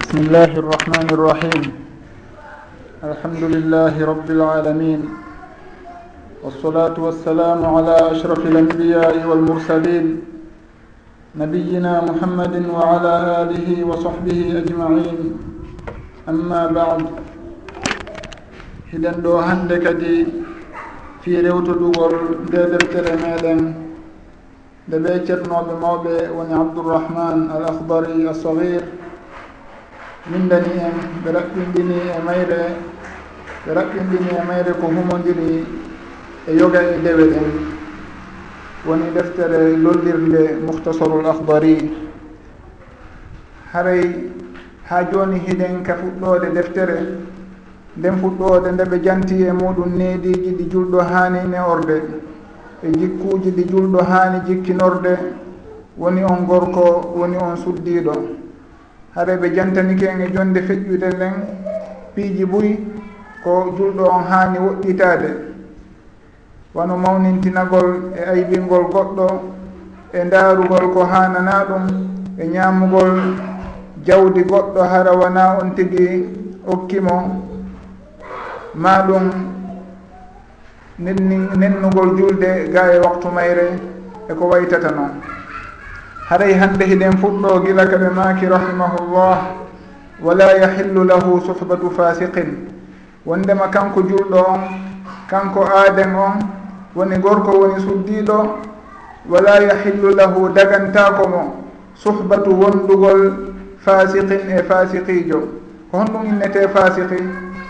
بسم الله الرحمن الرحيم الحمد لله رب العالمين والصلاة والسلام على أشرف الأنبياء والمرسلين نبينا محمد وعلى آله وصحبه أجمعين أما بعد hiɗen ɗo hannde kadi fii rewtodugol nde deftere meɗen. Nde ɓe ceernoɓe mawɓe woni abdourahman al ahdari assahir mindani en ɓe raɓɓindini e mayre ɓe raɓɓindini e mayre ko humodiri e yoga e dewe ɗen woni deftere lollirde muhtasarul ahdari haray ha joni hiɗen ka fuɗɗode deftere nden fuɗɗode nde ɓe janti e muɗum neediji ɗi julɗo haani neworde e jikkuji ɗi julɗo hani jikkinorde woni on gorko woni on suddiɗo haɗa ɓe jantanike en e jonde feƴƴude nden piiji buy ko julɗo on haani woɗɗitade wano mawnintinagol e aybingol goɗɗo e ndaarugol ko haanana ɗum e ñaamugol jawdi goɗɗo hara wona on tigi okkimo ma ɗum nenni nennugol julde ga e waktu mayre eko waytata noon haray hande hiɗen fuɗɗo gila kaɓe maaki rahimahullah. Wala yahillu lahu suhbatu fasiqin. Wondema kanko julɗo on kanko aaden on woni gorko woni suddiɗo wala yahillu lahu dagantako mo suhbatu wondugol fasiqin e fasiqijo ko honɗum innete fasiqi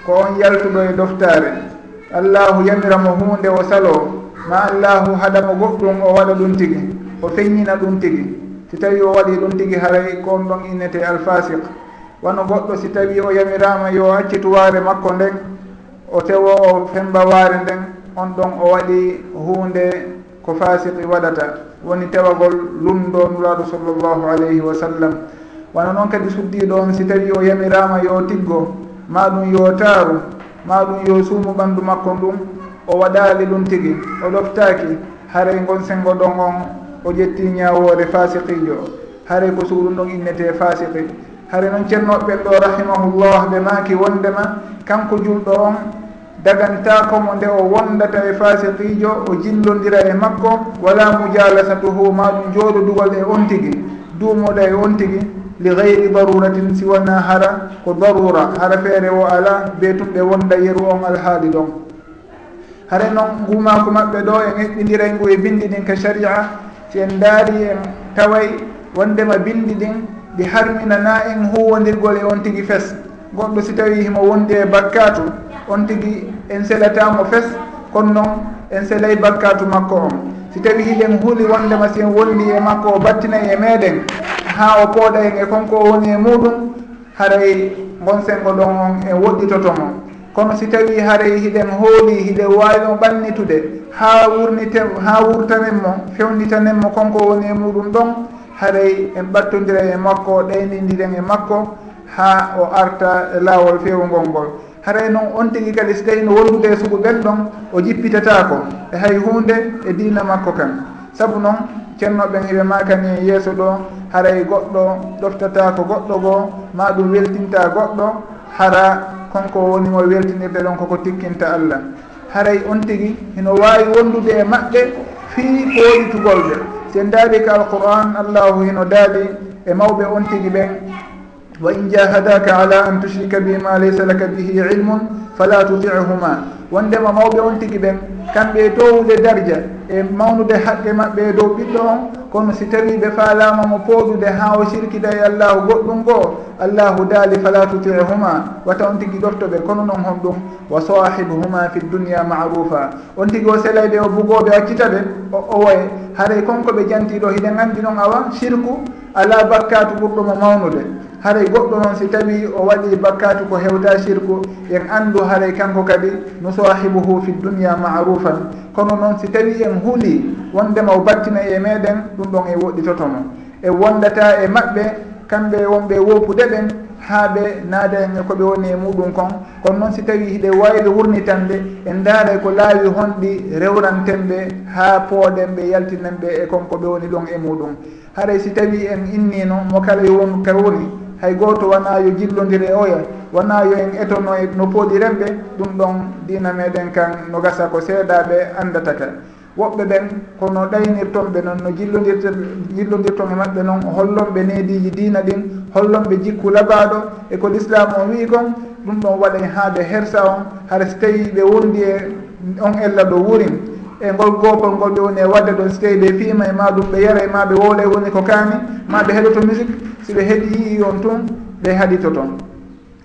ko on yaltuɗo e doftare allahu yamiramo hunde o salo ma allahu haɗamo goɗɗum o waɗa ɗum tigi o feññina ɗum tigi. si tawi o waɗi ɗum tigi haray ko on ɗon innete alfasiq wano goɗɗo si tawi o yamirama yo accitu waare makko nden o tewo o femba waare nden on ɗon o waɗi hunde ko fasiqi waɗata. Woni tewagol lumɗo nuraɗo sallllahu alayhi wa sallam. Wano noon kadi suddiɗo on si tawi o yamirama yo tiggo ma ɗum yo taaru ma ɗum yo suumu ɓandu makko ɗum o waɗali ɗum tigi o ɗoftaki haray gon sengo ɗon on o ƴetti ñawore fasiqijo hare ko suuɗum ɗon innete fasiqi hare noon ceernoɓeɓen ɗo rahimahullah ɓe maaki wondema kanko julɗo on dagantakomo nde o wondata e fasiqijo o jillodira e makko wala mujalasatuhu maɗum jooɗodugal e on tigi. Duumoɗa e on tigi li gayri daruratin siwana hara ko darura hara feere o ala be tumɓe wonda yeru on alhaali ɗon. Hare noon ngumako maɓɓe ɗo en eɓɓidiray ngu e bindi ɗin e ka sharia. si en daari en taway wondema bindi ɗin ɗi harminana en huwodirgol e on tigui fes. Goɗɗo si tawi himo wondi e bakkatu on tigui en selatamo fes kono noon en selay bakkatu makko on. Si tawi hiɗen huuli wondema si en wondi e makko o battinayi e meɗen ha o pooɗa en e konko o woni e muɗum haray gonsengo ɗon on en woɗɗitoto on kono si tawi haray hiɗen hooli hiɗe wawi o ɓannitude ha wurnite ha wurtanen mo fewnditanen mo konko woni e muɗum ɗon haray en ɓattodira e makko ɗaynidiren e makko ha o arta laawol fewugol ngol. Haray noon on tigi kadi so tawi no wondude e suɓuɓel ɗon o jippitatako e hay hunde e dina makko kan. Saabu noon ceernoɓen heɓe makani e yeeso ɗo haray goɗɗo ɗoftata ko goɗɗo goo ma ɗum weltinta goɗɗo hara konko woni mo weltinirde ɗon koko tikkinta allah. Haray on tigi hino wawi wondude e maɓɓe fii koɗitugolɓe sen daari ka alquran allahu hino daali e mawɓe on tigi ɓen wa in jahadaka ala an tushrika bi ma laysa laka bihi ilmun fala tutihuma wondema mawɓe on tigi ɓen kamɓe e towude darja e mawnude haqqe maɓɓe e dow ɓiɗɗo on kono si tawi ɓe faalama mo pooɗude ha o sirkida e allahu goɗɗum goo allahu daali fala tutihuma wata on tigui ɗoftoɓe kono noon hon ɗum wa sahibuhuma fi dunia marufa. On tigui o selayɓe o bugoɓe accita ɓe o owoye haray konko ɓe jantiɗo hiɗen andi noon awa sirku ala bakkatu ɓurɗomo mawnude. haray goɗɗo noon si tawi o waɗi bakkatu ko hewta sirku en andu haray kanko kadi nusahibuhu fi dunia marufan. Kono noon si tawi en huuli wondema o battinayi e meɗen ɗum ɗon e woɗɗitotomo. E wondata e maɓɓe kamɓe wonɓe wopude ɓen haa ɓe naada en e koɓe woni e muɗum kon. Kono noon si tawi hiɗe waylo wurnitande en daaray ko laawi honɗi rewrantenɓe haa pooɗen ɓe yaltinan ɓe e kon ko ɓe woni ɗon e muɗum. Haray si tawi en innino mo kala yo won ka woni hay goto wona yo jillodiri e oya wona yo en etono e no pooɗi remɓe ɗum ɗon dina meɗen kan no gasa ko seeɗaɓe andataka woɓɓe ɓen kono ɗaynirtonɓe noon no jillodirte jillodirton e maɓɓe noon hollonɓe neediji diina ɗin hollonɓe jikku labaɗo e ko l'islam o wi kon ɗum ɗon waɗa haade hersa on hara so tawi ɓe wondi e on ella ɗo wurin e ngol gopol ngol ɓe woni e wadde ɗon so tawi ɓe fiima e ma ɗum ɓe yara e ma ɓe wowla e woni ko kaani ma ɓe heɗoto musique siɓe heeɗi on tun ɓe haɗito toon.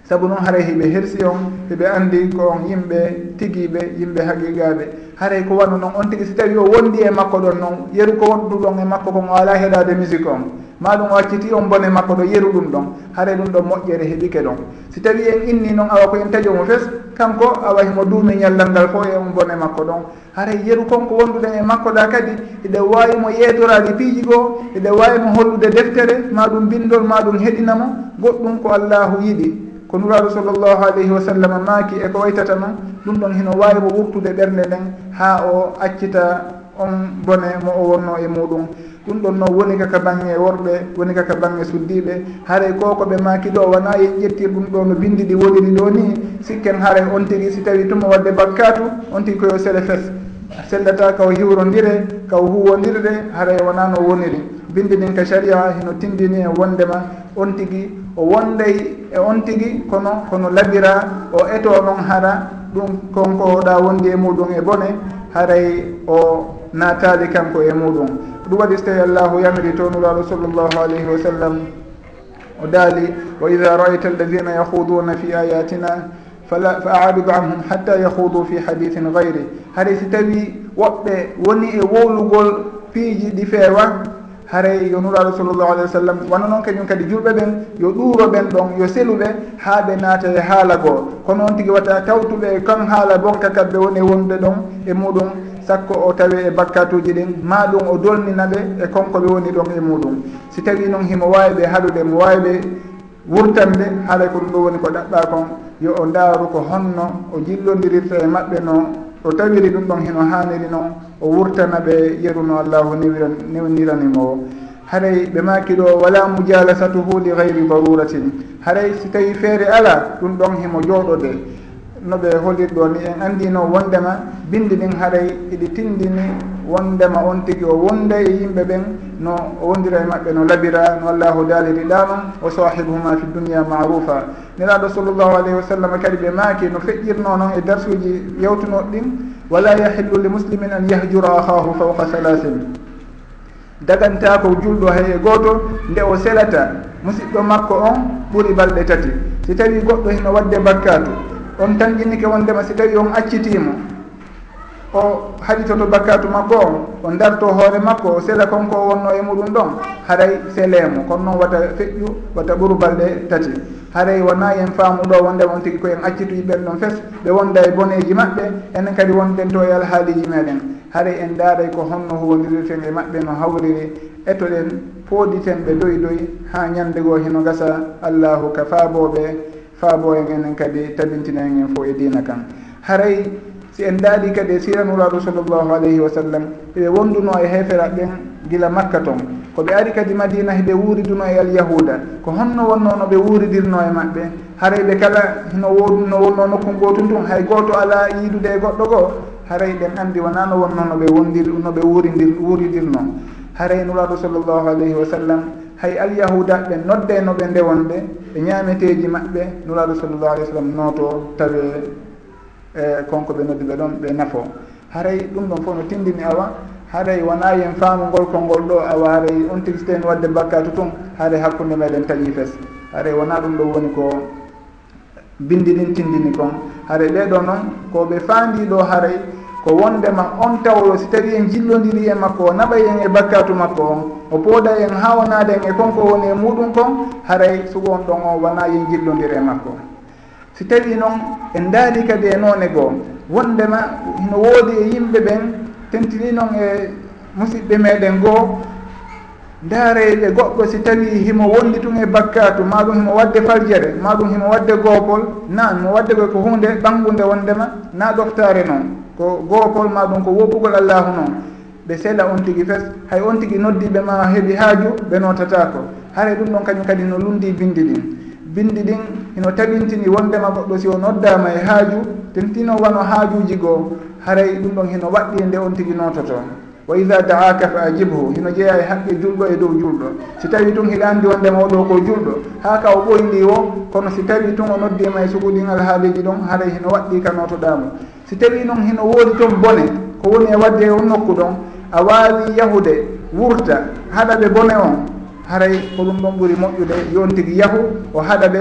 Saabu noon haray hiɓe hersi on heɓe anndi ko on yimɓe tigiiɓe yimɓe haqiqaaɓe haray ko wanu noon on tigi si tawi o wondi e makko ɗon noon yeru ko wonduɗon e makko kon o ala heɗade musique on. maɗum o acciti on bone makko ɗo yeru ɗum ɗon. Haare ɗum ɗon moƴƴere heɓike ɗon. Si tawi en inni noon awa ko en taƴo mo fes kanko awa himo duumi ñallal ngal fof e on bone makko ɗon. Haray yeru konko wonduɗen e makko ɗa kadi eɗe wawimo yeedorade piiji goo eɗe wawimo hollude deftere maɗum bindol maɗum heɗinamo goɗɗum ko allahu yiɗi. Ko nuraɗo sallllahu alayhi wa sallam maaki e ko waytata noon ɗum ɗon hino wawi mo ɓurtude ɓerle nden ha o accita on bone mo o wonno e muɗum. ɗum ɗon noon woni kaka bange worɓe woni kaka bange suddiɓe. Haray koko ɓe maki ɗo wona yen ƴettir ɗum ɗo no bindi ɗi woniri ɗo ni. Sikken haray on tigui si tawi tuma wadde bakkatu on tigui koyo sele fes. Sellata kaw hiwrodire kaw huwodirde haray wona no woniri bindi ɗin ka sharia hino tindini e wondema on tigui o wonday e on tigui kono kono labira o eto noon hara ɗum konko oɗa wondi e muɗum e bone. Haray o natali kanko e muɗum. ɗum waɗi so tawi allahu yamiri to nuraɗo sallllahu alayhi wa sallam. O daali wa ida raita alladina yahuduna fi ayatina fala fa aridu anhum hatta yahudu fi hadithin gayri haray si tawi woɓɓe woni e wowlugol piiji ɗi feewa haray yo nuraɗo sallllahu alah wa sallam wona noon kañum kadi julɓe ɓen yo ɗuuro ɓen ɗon yo seluɓe haa ɓe naata e haala goo. Kono on tigi watta tawtuɓe e kan haala bonka kamɓe woni e wonde ɗon e muɗum. sakko o tawi e bakkatuji ɗin ma ɗum o dolninaɓe e konkoɓe woni ɗon e muɗum. Si tawi noon himo wawi ɓe haɗude mo wawi ɓe wurtande haɗa ko ɗum ɗo woni ko ɗaɗɗa kon yo o ndaaru ko honno o jillodirirta e maɓɓe no o tawiri ɗum ɗon heno haniri noon o wurtana ɓe yeruno allahu niranimo o haray ɓe maki ɗo wala mujalasatuhu li gayri daruratin. Haray si tawi feere ala ɗum ɗon himo jooɗode. no ɓe holirɗo ni en andino wondema bindi ɗin haray iɗi tindini wondema on tigi o wonda e yimɓe ɓen no o wondira e maɓɓe no labira no allahu daaliri ɗamam o sahibuhuma fi dunia marufa niraɗo sallllahu alayhi wa sallam kadi ɓe maaki no feƴƴirno noon e darsuji yewtunoɗo ɗin wala yahillu li muslimin an yahjura ahahu fawqa halasin daganta ko julɗo hay e goto nde o selata musidɗo makko on ɓuuri balɗe tati. Si tawi goɗɗo hino wadde bakkatu on tan jinnike wondema si tawi on accitimo o haɗitoto bakkatu makko o o darto hoore makko o sela konko wonno e muɗum ɗon haray seleemo kono noon wata feƴƴu wata ɓuru balɗe tati. Haray wona yen faamuɗo wondema on tigui koyen accituyi ɓen ɗon fes ɓe wonda e boneji maɓɓe enen kadi wonden to e alhaaliji meɗen. Haray en daaray ko honno huwodirirten e maɓɓe no hawriri etoɗen pooɗiten ɓe doyi doyi ha ñandego heno gasa allahu ka faaboɓe faabo faaboya enen kadi tabintina enen fo e dina kan. Haray si en daaɗi kadi e siranuraɗo sallllahu alayhi wa sallam eɓe wonduno e heferaɓe ɓen gila makka toon ko ɓe ari kadi madina heɓe wuuriduno e alyahuda ko honno wonno no ɓe wuuridirno e maɓɓe. Haray ɓe kala no woɗum wonno nokku gotum tun hay goto ala yiidude e goɗɗo goo haray ɗen andi wona no wonno no ɓe wondir no ɓe wuuridir wuuridirno. Haray nuraɗo sallllahu alayhi wa sallam hay alyahuda ɓe nodday no ɓe ndewonde ɓe ɓe ñaameteeji maɓɓe nuraaɗo sallllahu alih w sallam nooto tawe e, konko ɓe noddi ɓe ɗon ɓe nafo. Haray ɗum ɗon fof no tindini awa. Haray wona yen faamugol kolngol ɗo awa haray on tigi so tawi no wadde bakkatu tun haray hakkunde meɗen taƴi fes. Haray wona ɗum ɗo woni ko bindi ɗin tindini kon. Haray ɓeɗo noon ko ɓe faandi ɗo haray ko wondema on tawro si tawi en jillodiri e makko o naɓay en e bakkatu makko on o pooda en ha wonade e konko woni e muɗum kon haray sugo on ɗon o wona yen jillodiri e makko. Si tawi noon en daari kadi e noone goo wondema no woodi e yimɓe ɓen tentini noon e musidɓe meɗen goo ndaareeɓe goɗɗo si tawi himo wondi tun e bakkatu maɗum himo wadde faljere maɗum himo wadde goopol nan mo wadde koy ko hunde ɓangunde wondema na ɗoftare noon. ko gookol ma ɗum ko woppugol allahu noon ɓe sela on tigui fes hay on tigui noddiɓe ma heeɓi haaju ɓe notatako ko. Ɗum ɗon kañum kadi no lundi bindi ɗin. Bindi ɗin ino taɓintini wondema goɗɗo si o noddama e haaju tentino wano haajuji goo haray ɗum ɗon hino waɗɗi e nde on tigui nototo wa ida daaka fa ajibhu hino jeeya e haqqe julɗo e dow julɗo. Si tawi tun hiɗa anndi wondema oɗo ko julɗo ha ka o ɓoyndi o kono si tawi tun o noddima e suguɗingal alhaaliji ɗon haray hino waɗɗi ka notoɗamo si tawi noon hino woodi toon bone ko woni e wadde e on nokku ɗon a waawi yahude wurta haɗa ɓe bone on. Haray ko ɗum ɗon ɓuri moƴƴude yon tigi yahu o haɗa ɓe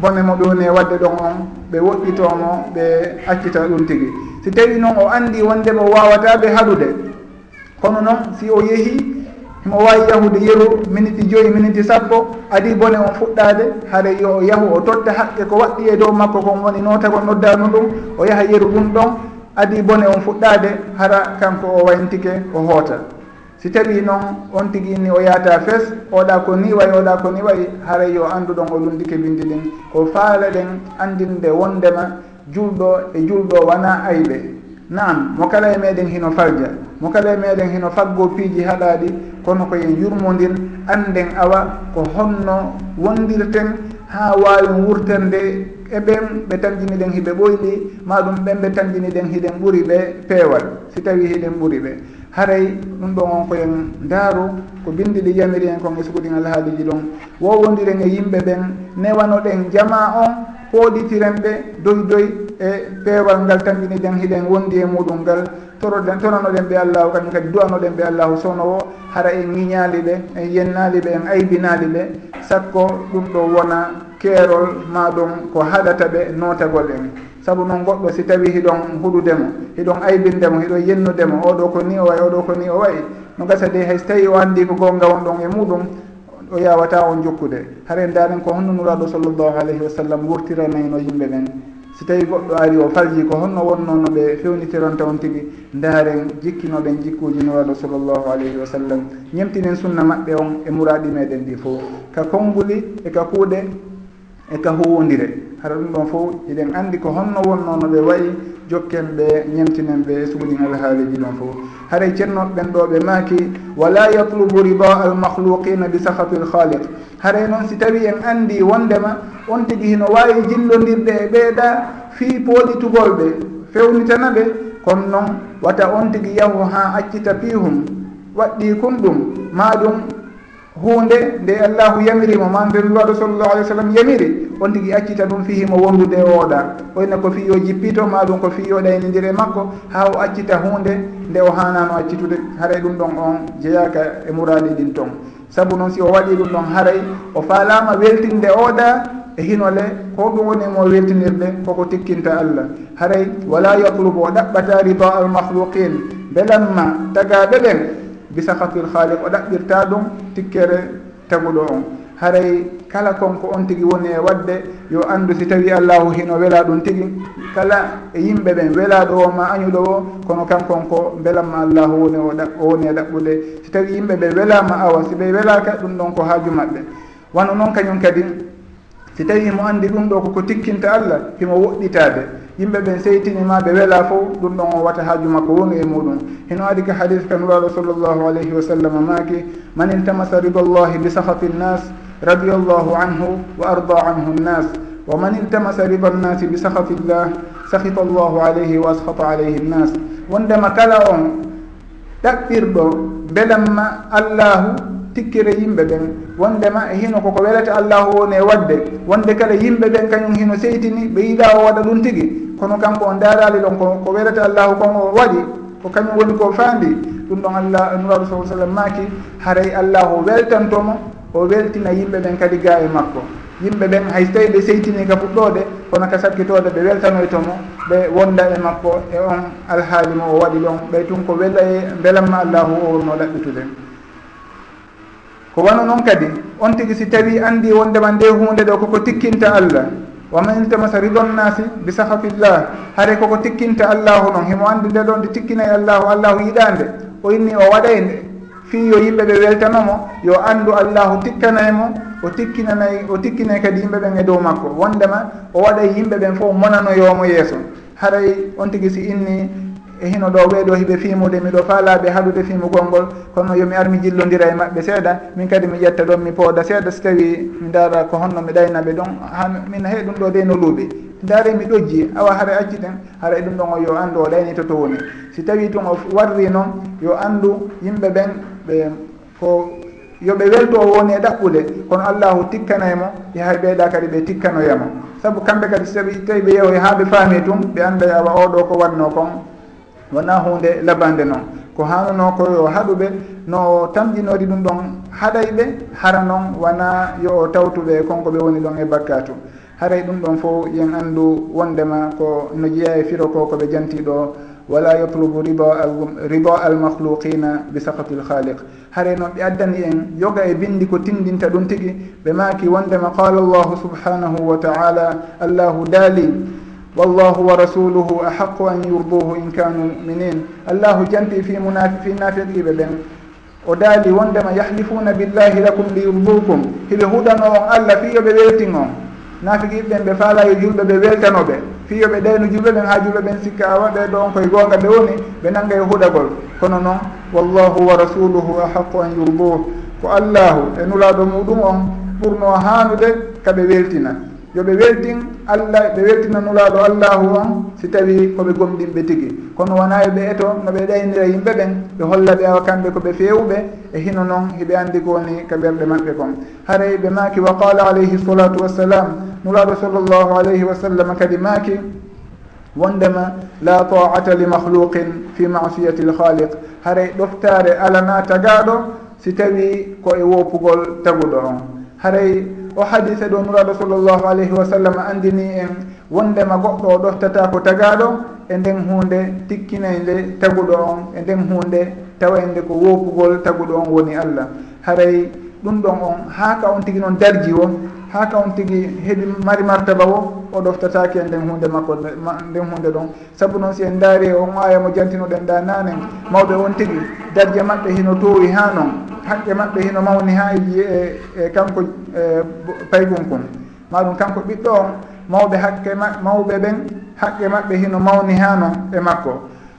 bone mo ɓe woni e wadde ɗon on ɓe woɗɗitomo ɓe accita ɗum tigi. Si tawi noon o anndi wondemo wawata ɓe haɗude kono noon si o yeehi mo wawi yahude yeru miniti joyi miniti sappo adi bone on fuɗɗade haɗa yo yahu o totta haqqe ko waɗɗi e dow makko kon woni nota noddanu ɗum o yaha yeru ɗum ɗon adi bone on fuɗɗade hara kanko o wayntike o hoota. Si tawi noon on tigui inni o yaata fes oɗa ko ni wayi oɗa ko ni wayi haray yo andu ɗon o lundike bindi ɗin ko faala ɗen andinde wondema julɗo e julɗo wona ayɓe naam mo kala e meɗen hino farja. Mo kala e meɗen hino faggo piiji haɗaɗi kono koyen yurmodin anden awa ko honno wondirten ha wawi wurtende e ɓen ɓe tanjini ɗen hiɓe ɓoyɗi ma ɗum ɓen ɓe tanjini ɗen hiɗen ɓuuri ɓe peewal. Si tawi hiɗen ɓuuri ɓe. haray ɗum ɗon on koyen ndaaru ko bindi ɗi yamiri en kon e sukuɗin alhaaliji ɗon. Wowodiren e yimɓe ɓen newanoɗen jama on pooɗitiren ɓe doy doy e peewal ngal tampiniɗen hiɗen wondi e muɗum ngal. Toroɗen toranoɗen ɓe allahu kañum kadi duwanoɗen ɓe allahu sowno o hara en ŋiñaali ɓe en yennali ɓe en aybinaali ɓe. Sakko ɗum ɗo wona keerol maɗum ko haɗata ɓe notagol en. saabu noon goɗɗo si tawi hiɗon huɗudemo hiɗon aybindemo hiɗon yennudemo oɗo ko ni o wayi oɗo ko ni o wayi no gasa de hay so tawi o andi ko gonga won ɗon e muɗum o yawata on jokkude. Hare ndaren ko honno nuraɗo sallllahu alayhi wa sallam wurtiranayno yimɓe ɓen si tawi goɗɗo ari o falji ko honno wonno no ɓe fewnitironta on tigui ndaren jikkinoɗen jikkuji nuraɗo sallllahu alayhi wa sallam. Ñemtinen sunna maɓɓe on e muraɗi meɗen ɗi fo ka konnguli e ka kuuɗe e ka huwodire hara ɗum ɗon fof eɗen anndi ko honno wonno no ɓe wayi jokken ɓe ñemtinen ɓe suguɗin alhaaliji ɗon fof. Haray ceernoɓe ɓen ɗo ɓe maaki wala yatlubu rida almahluqina bi sahati lhaliq haray noon si tawi en anndi wondema on tigi hino waawi jillodirde e ɓeeɗa fii pooɗitugol ɓe fewnitana ɓe kono noon wata on tigi yahu haa accita piihum waɗɗi kon ɗum ma ɗum hunde nde allahu yamirimo ma nder lwaɗo sallllahu alih w sallam yamiri on tigui accita ɗum fihimo wondude oɗa. Oyne ko fiyo jippito ma ɗum ko fiyo ɗaynidire makko ha o accita hunde nde o hanano accitude haray ɗum ɗon on jeeyaka e muradi ɗin ton. Saabu noon si o waɗi ɗum ɗon haray o falama weltinde oɗa e hinole ko ɗum woni mo weltinirde koko tikkinta allah. Haray wala yatlubu o ɗaɓɓata rida almahluqin belanma tagaɓe ɓen bisahatil haaliq o ɗaɓɓirta ɗum tikkere taguɗo on. Haray kala konko on tigui woni e waɗde yo andu si tawi allahu hino wela ɗum tigui kala e yimɓe ɓen welaɗo o ma añuɗo o kono kankon ko belamma allahu woni o o woni e ɗaɓɓude. Si tawi yimɓe ɓe welama awa si ɓe welaka ɗum ɗon ko haaju maɓɓe. Wano noon kañum kadi si tawi mo andi ɗum ɗo koko tikkinta allah himo woɗɗitade yimɓe ɓen seytinima ɓe weela fof ɗum ɗon o wata haaju makko woni e muɗum. Heno adi ka hadis kan sall llahu alayhi wa sallam maaki man iltamasa rida llahi bi sahati nnas radi allahu anhu wa arda anhu nnas wa man iltamasa rida nnasi bi sahati llah sahita allahu alayhi wa ashata alayhi nnas. Wondema kala on ɗaɓɓirɗo belamma allahu tikkire yimɓe ɓen wondema e hino koko welete allahu woni e wadde wonde kala yimɓe ɓen kañum hino seytini ɓe yiɗa o waɗa ɗum tigi. Kono kanko on darali ɗon ko ko welete allahu kon o waɗi ko kañum woni ko faandi. Ɗum ɗon allah nuraɗo sa sallam maaki haray allahu weltantomo o weltina yimɓe ɓen kadi ga e makko. Yimɓe ɓen hay so tawi ɓe seytini ka fuɗɗode kono ka sakkitode ɓe weltanoytomo ɓe wonda e makko e on alhaali mo o waɗi ɗon. Ɓay tun ko wela e belamma allahu o wonno ɗaɓɓitude ko wano noon kadi on tigi si tawi andi wondema nde hunde ɗo koko tikkinta allah. Wama iltamasa ridon nasi bi sahafillah haare koko tikkinta allahu noon himo andi nde ɗon nde tikkinayi e allahu allahu yiɗande. O inni o waɗay nde fi yo yimɓe ɓe weltanomo yo andu allahu tikkanaymo o tikkinanayi o tikkinay kadi yimɓe ɓen e dow makko. Wondema o waɗay yimɓe ɓen fof monanoyomo yeeso. Haray on tigi si inni e hino ɗo ɓeeɗo hiɓe fiimude miɗo faalaɓe haɗude fiimugol ngol. Kono yomi ar mi jillodira e maɓɓe seeɗa min kadi mi ƴetta ɗon mi pooda seeɗa. So tawi mi ndaara ko honno mi ɗaynaɓe ɗon ha min hey ɗum ɗo de no luuɓi. Ndaare mi ɗojji awa hara acciten haray ɗum ɗon o yo anndu o ɗaynito to woni. Si tawi tun o warri noon yo anndu yimɓe ɓen ɓe ko yoɓe welto woni e ɗaɓɓude kono allahu tikkanaymo e yahay ɓeeɗa kadi ɓe tikkanoyamo saabu kamɓe kadi so tawi tawi ɓe yeehoy e ɓe faami tun ɓe annda awa oɗo ko wanno kon. wona hunde labande noon ko hanono ko yo haɗuɓe no tamƴinori ɗum ɗon haɗay ɓe hara noon wona yo o tawtuɓe konko ɓe woni ɗon e bakkatu. Haray ɗum ɗon fo yen anndu wondema ko no jeeya e firo ko koɓe janti ɗo wala yatlubu riba almahluqina bi sakati lhaliq haray noon ɓe addani en yoga e bindi ko tindinta ɗum tigi ɓe maaki wondema qala allahu subhanahu wa taala allahu daali wallahu wa rasuluhu ahaqu an yurduhu in kanu muminin. Allahu janti fi munafi finnafiqiɓe ɓen o daali wondema yahlifuna billahi lakum li yurdukum hiɓe huɗano on allah fiyo ɓe weltin on nafiqiɓe ɓen ɓe faalayo julɓe ɓe weltanoɓe. Fiyoɓe ɗayno julɓe ɓen ha julɓe ɓen sikka awa ɓe ɗo on koye gonga ɓe woni ɓe nanga e huɗagol. Kono noon wallahu wa rasuluhu ahaqu an yurduh ko allahu e nulaɗo muɗum on ɓurno hanude kaɓe weltina. yoɓe weltin allah ɓe weltina nulaɗo allahu on si tawi koɓe gomɗinɓe tigi. Kono wona yoɓe eto no ɓe ɗaynira yimɓe ɓen ɓe holla ɓe awa kamɓe koɓe fewɓe e hino noon hiɓe andi ko woni ka ɓerɗe maɓɓe kon. Haray ɓe maaki wa qala alayhi salatu wassalam nulaɗo sallllahu alayhi wa sallam kadi maaki wondema la taata li mahluqin fi masiyati lhaliq haray ɗoftare alana tagaɗo si tawi ko e wopugol taguɗo on. Haray o hadise ɗo nuraɗo sallllahu alayhi wa sallam andini en wondema goɗɗo o ɗoftata ko tagaɗo e nden hunde tikkinayde taguɗo on e nden hunde tawa ko wopugol taguɗo on woni allah. Haray ɗum ɗon on haaka on tigui noon darji o ha on tigui heeɓi mari martaba o o ɗoftatake e nden hunde makko nden hunde ɗon. Saabu noon si en daari e on aya mo jantinoɗen ɗa nanen mawɓe on tigui darje maɓɓe hino towi ha noon haqqe maɓɓe hino mawni ha e, e e kanko e, paygon kon. Maɗum kanko ɓiɗɗo on. Mawɓe haqqe mawɓe ɓen haqqe maɓɓe hino mawni ha noon e makko.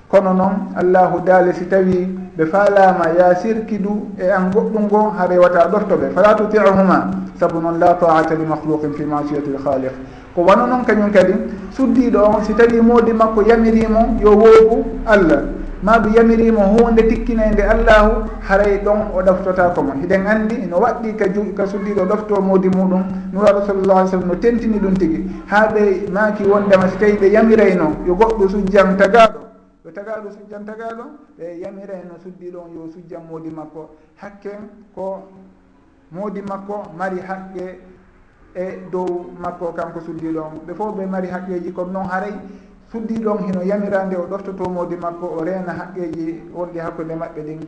kono noon allahu daali si tawi ɓe faalama ya sirkidu e an goɗɗum ngo ha rewata ɗortoɓe fala tutiuhuma saabu noon la taata li mahluqin fi masiyati lhaliq ko wano noon kañum kadi suddiɗo on si tawi moodi makko yamirimo yo woogu allah. Ma yamirimo hunde tikkinede allahu haray ɗon o ɗoftota mo hiɗen andi no waɗɗi ka ju ka suddiɗo ɗofto modi muɗum nuraɗo sallallah alih sallam no tentini ɗum tigui ha ɓe maaki wondema si tawi ɓe yamirayno yo goɗɗo sujjan tagaɗo ɗo tagaɗo sujjan tagaɗo ɓe yamira hen no suddiɗo on yo sujjan moodi makko. Hakken ko moodi makko mari haqqe e dow makko kanko suddiɗo on. Ɓe fof ɓe mari haqqeji comme noon haray suddiɗo on hino yamirande o ɗoftoto moodi makko o reena haqqeji wonɗi hakkude maɓɓe ɗin.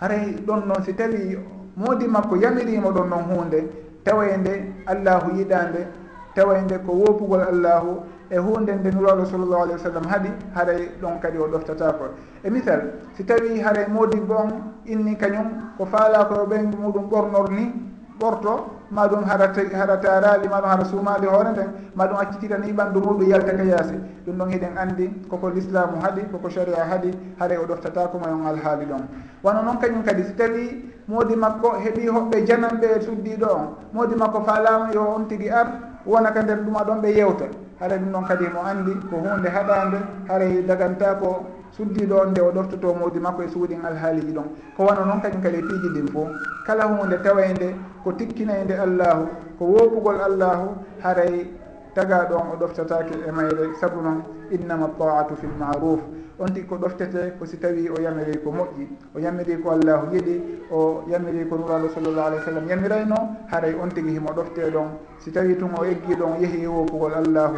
Haray ɗon noon si tawi moodi makko yamirimo ɗon noon hunde tawede allahu yiɗande tawede ko woopugol allahu e hunde nde nuraɗo sallllahu alih wa sallam haaɗi haray ɗon kadi o ɗoftatako e misal si tawi haray moodi bon inni kañum ko faala ko ɓeygu muɗum ɓornor ni ɓorto maɗum harata hara taarali ma hara suumali hoore nden maɗum ɗum accititan yiɓandu muɗum yalta ka yaasi. Ɗum ɗon hiɗen anndi koko l'islamu haaɗi koko sharia haaɗi haray o ɗoftata ko on alhaali ɗon. Wano noon kañum kadi si tawi moodi makko heeɓi hoɓɓe jananɓe e suddiɗo on moodi makko faalama yo on tigi ar wona ka nder ɗuma ɗon ɓe yewta haray ɗum noon kadi mo anndi ko hunde haɗande haray e daganta ko suddiɗo on nde o ɗoftoto modi makko e suuɗin alhaaliji ɗon. Ko wano noon kañum kadi piiji ɗin fof kala hunde tawayde ko tikkinayde allahu ko woppugol allahu haray taga ɗon o ɗoftatake e mayre saabu noon innama taatu fi lmaruf on ti ko ɗoftete ko si tawi o yamiri ko moƴƴi. O yamiri ko allahu yiɗi o yamiri ko nuraɗo sallllah alih w sallam yamirayno haray on tigui himo ɗofte ɗon. Si tawi tun o eggi ɗon yeehi wopugol allahu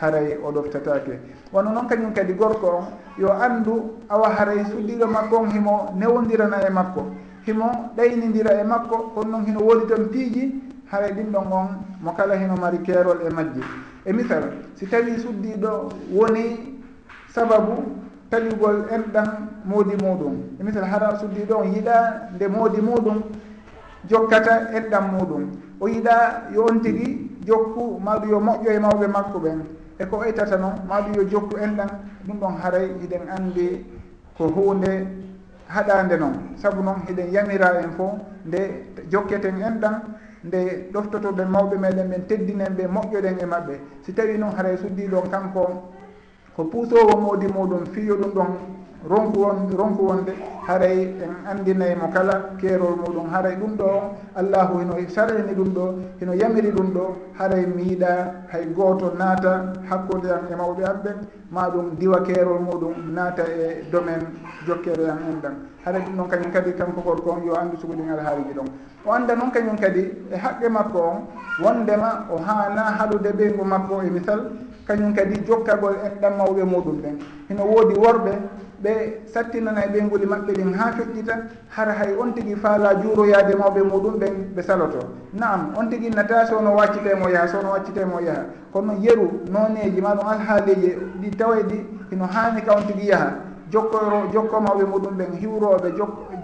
haray o ɗoftatake. Wono noon kañum kadi gorko on yo andu awa haray suddiɗo makko on himo newodirana e makko. Himo ɗaynidira e makko kono noon hino wodi toon piiji haray ɗinɗo ngon mo kala heno mari keerol e majji. E misal si tawi suddiɗo woni sababu taligol enɗan moodi muɗum. E misal hara suddiɗo on yiɗa nde moodi muɗum jokkata enɗan muɗum. O yiɗa yo on tigui jokku maɗum yo moƴƴo e mawɓe makko ɓen e ko oytata noon maɗum yo jokku enɗan ɗum ɗon haray hiɗen andi ko hunde haɗande noon saabu noon hiɗen yamira en fo nde jokketen enɗan nde ɗoftotoɓe mawɓe meɗen ɓen teddinen ɓe moƴƴoɗen e maɓɓe. Si tawi noon haray suddi ɗon kanko ko puusowo moodi muɗum fiyo ɗum ɗon ronku won ronku wonde. Haray en andinayi mo kala keerol muɗum. Haray ɗum ɗo on allahu hino sarani ɗum ɗo hino yamiri ɗum ɗo. Haray mi yiɗa hay gooto naata hakkude am e mawɓe aɓɓe ma ɗum diwa keerol muɗum naata e domaine jokkere am en ɗan haray ɗum ɗon kañum kadi kanko gorko on yo anndu sugu ɗin alhaaliji ɗon. O annda noon kañum kadi e haqqe makko on wondema o haana haɗude ɓeygu makko e misal kañum kadi jokkagol en ɗan mawɓe muɗum ɓen hino woodi worɓe ɓe sattinana e ɓeynguli maɓɓe ɗin ha feƴƴita hara hay on tigui faala juuroyaade mawɓe muɗum ɓen ɓe saloto. Naam on tigui nata so waccitemo yaha so waccitemo yaha. Kono yeru noneji maɗum alhaaliji ɗi tawa ɗi hino haani ka on tigui yaaha jokkoro jokko mawɓe muɗum ɓen hiwrooɓe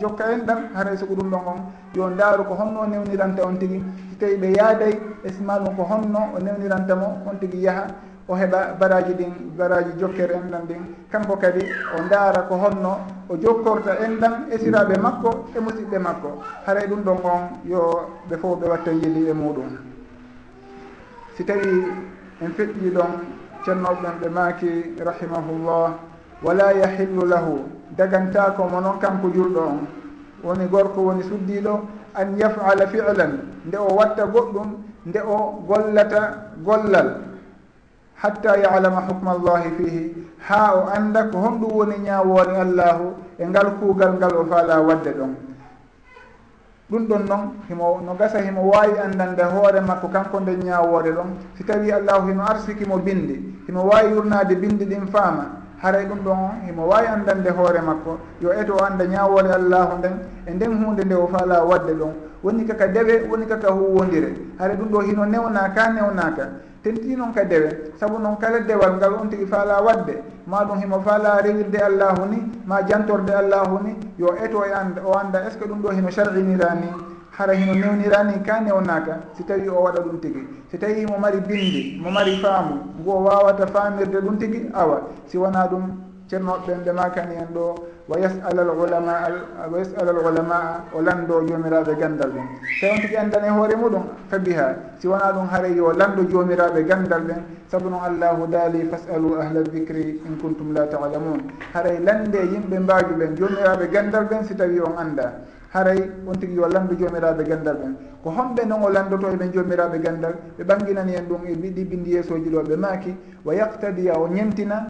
jokka en ɗam haray sogo ɗum ɗon on. Yo ndaaru ko honno newniranta on tigui so tawi ɓe yaaday e simalum ko honno o newnirantamo on tigui yaaha o heɓa baraji ɗin baraji jokkere enɗan ɗin. Kanko kadi o ndaara ko honno o jokkorta enɗan esiraɓe makko e musidɓe makko. Haray ɗum ɗon on yo ɓe fof ɓe watta jeli e muɗum. Si tawi en feƴƴi ɗon ceernoɓeɓen ɓe maaki rahimahullah wala yahillu lahu. Dagantako mo noon kanko julɗo on. Woni gorko woni suddiɗo an yafala filan. Nde o watta goɗɗum nde o gollata gollal. hatta yalama hukma allahi fihi. Ha o anda ko honɗum woni ñawore allahu e ngal kuugal ngal o faala wadde ɗon. Ɗum ɗon noon himo no gasa himo wawi andande hoore makko kanko nde ñawore ɗon. Si tawi allahu himo arsikimo bindi himo wawi yurnade bindi ɗin faama haray ɗum ɗon on himo wawi andande hoore makko. Yo eto o anda ñawore allahu nden e nden hunde nde o faala wadde ɗon. Woni kaka dewe woni kaka huwodire haray ɗum ɗo hino newnaka newnaka tenti noon ka dewe. Saabu noon kala dewal ngal on tigi faala wadde. Ma ɗum himo faala rewirde allahu ni ma jantorde allahu ni. Yo eto e anda o anda est ce que ɗum ɗo hino sarɗinira ni hara hino newnira ni ka newnaka. Si tawi o waɗa ɗum tigi. Si tawi mo mari bindi mo mari faamu ngu o wawata faamirde ɗum tigi awa. Si wona ɗum ceernoɓe ɓen ɓemakani en ɗo wa yasala al ulama wa yasala al ulamaa o lanndo joomiraɓe gandal ɓen tawi on tigi andane hoore muɗum fabiha si wona ɗum haray yo lanndo joomiraɓe gandal ɓen saabu noon allahu daali fasalu ahla dicri in kuntum la talamun haray lande yimɓe mbaaju ɓen joomiraɓe gandal ɓen si tawi on annda. Haray on tigi yo landu joomiraɓe gandal e ɓen ko homɓe noon o landoto eɓen joomiraɓe gandal ɓe ɓanginani en ɗum e ɗi bindi yeesoji ɗo ɓe maaki wa yaktadiya o ñentina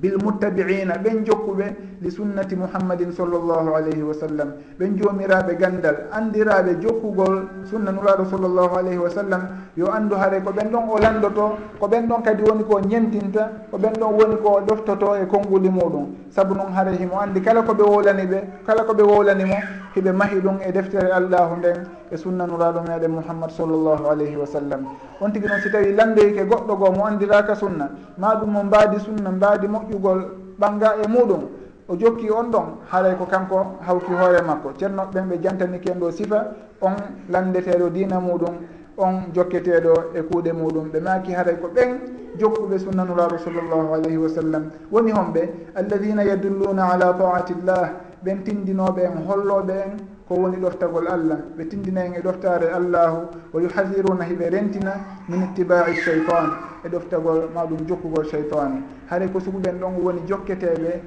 bilmuttabiina ɓen jokkuɓe li sunnati muhammadin sallllahu alayhi wa sallam ɓen joomiraɓe gandal andiraɓe jokkugol sunna nuraɗo sallllahu alayhi wa sallam yo andu haare ko ɓen ɗon o landoto ko ɓen ɗon kadi woni ko ñentinta ko ɓen ɗon woni ko ɗoftoto e konnguli muɗum saabu noon haare himo andi kala koɓe wowlani ɓe kala koɓe wowlanimo hiɓe mahi ɗum e deftere allahu nden e sunna nuraɗo meɗen mouhammad sallllahu alayhi wa sallam on tigui noon si tawi landoyke goɗɗo goo mo andiraka sunna ma ɗum mo mbaadi sunna mbaadi moƴƴugol ɓanga e muɗum o jokki on ɗon haalay ko kanko hawki hoore makko. Ceerno ɓen ɓe jantaniki en ɗo sifa on landeteɗo dina muɗum on jokketeɗo e kuuɗe muɗum. Ɓe maaki haray ko ɓen jokkuɓe sunnanuraɗo sallllahu alayhi wa sallam. Woni honɓe alladina yadulluna ala taati llah ɓen tindinoɓe en holloɓe en ko woni ɗoftagol allah. Ɓe tindinaen e ɗoftare allahu wa yuhadiruna hiɓe rentina min ittibai cheytan e ɗoftagol maɗum jokkugol cheytane haray ko sukuɓen ɗon woni jokketeɓe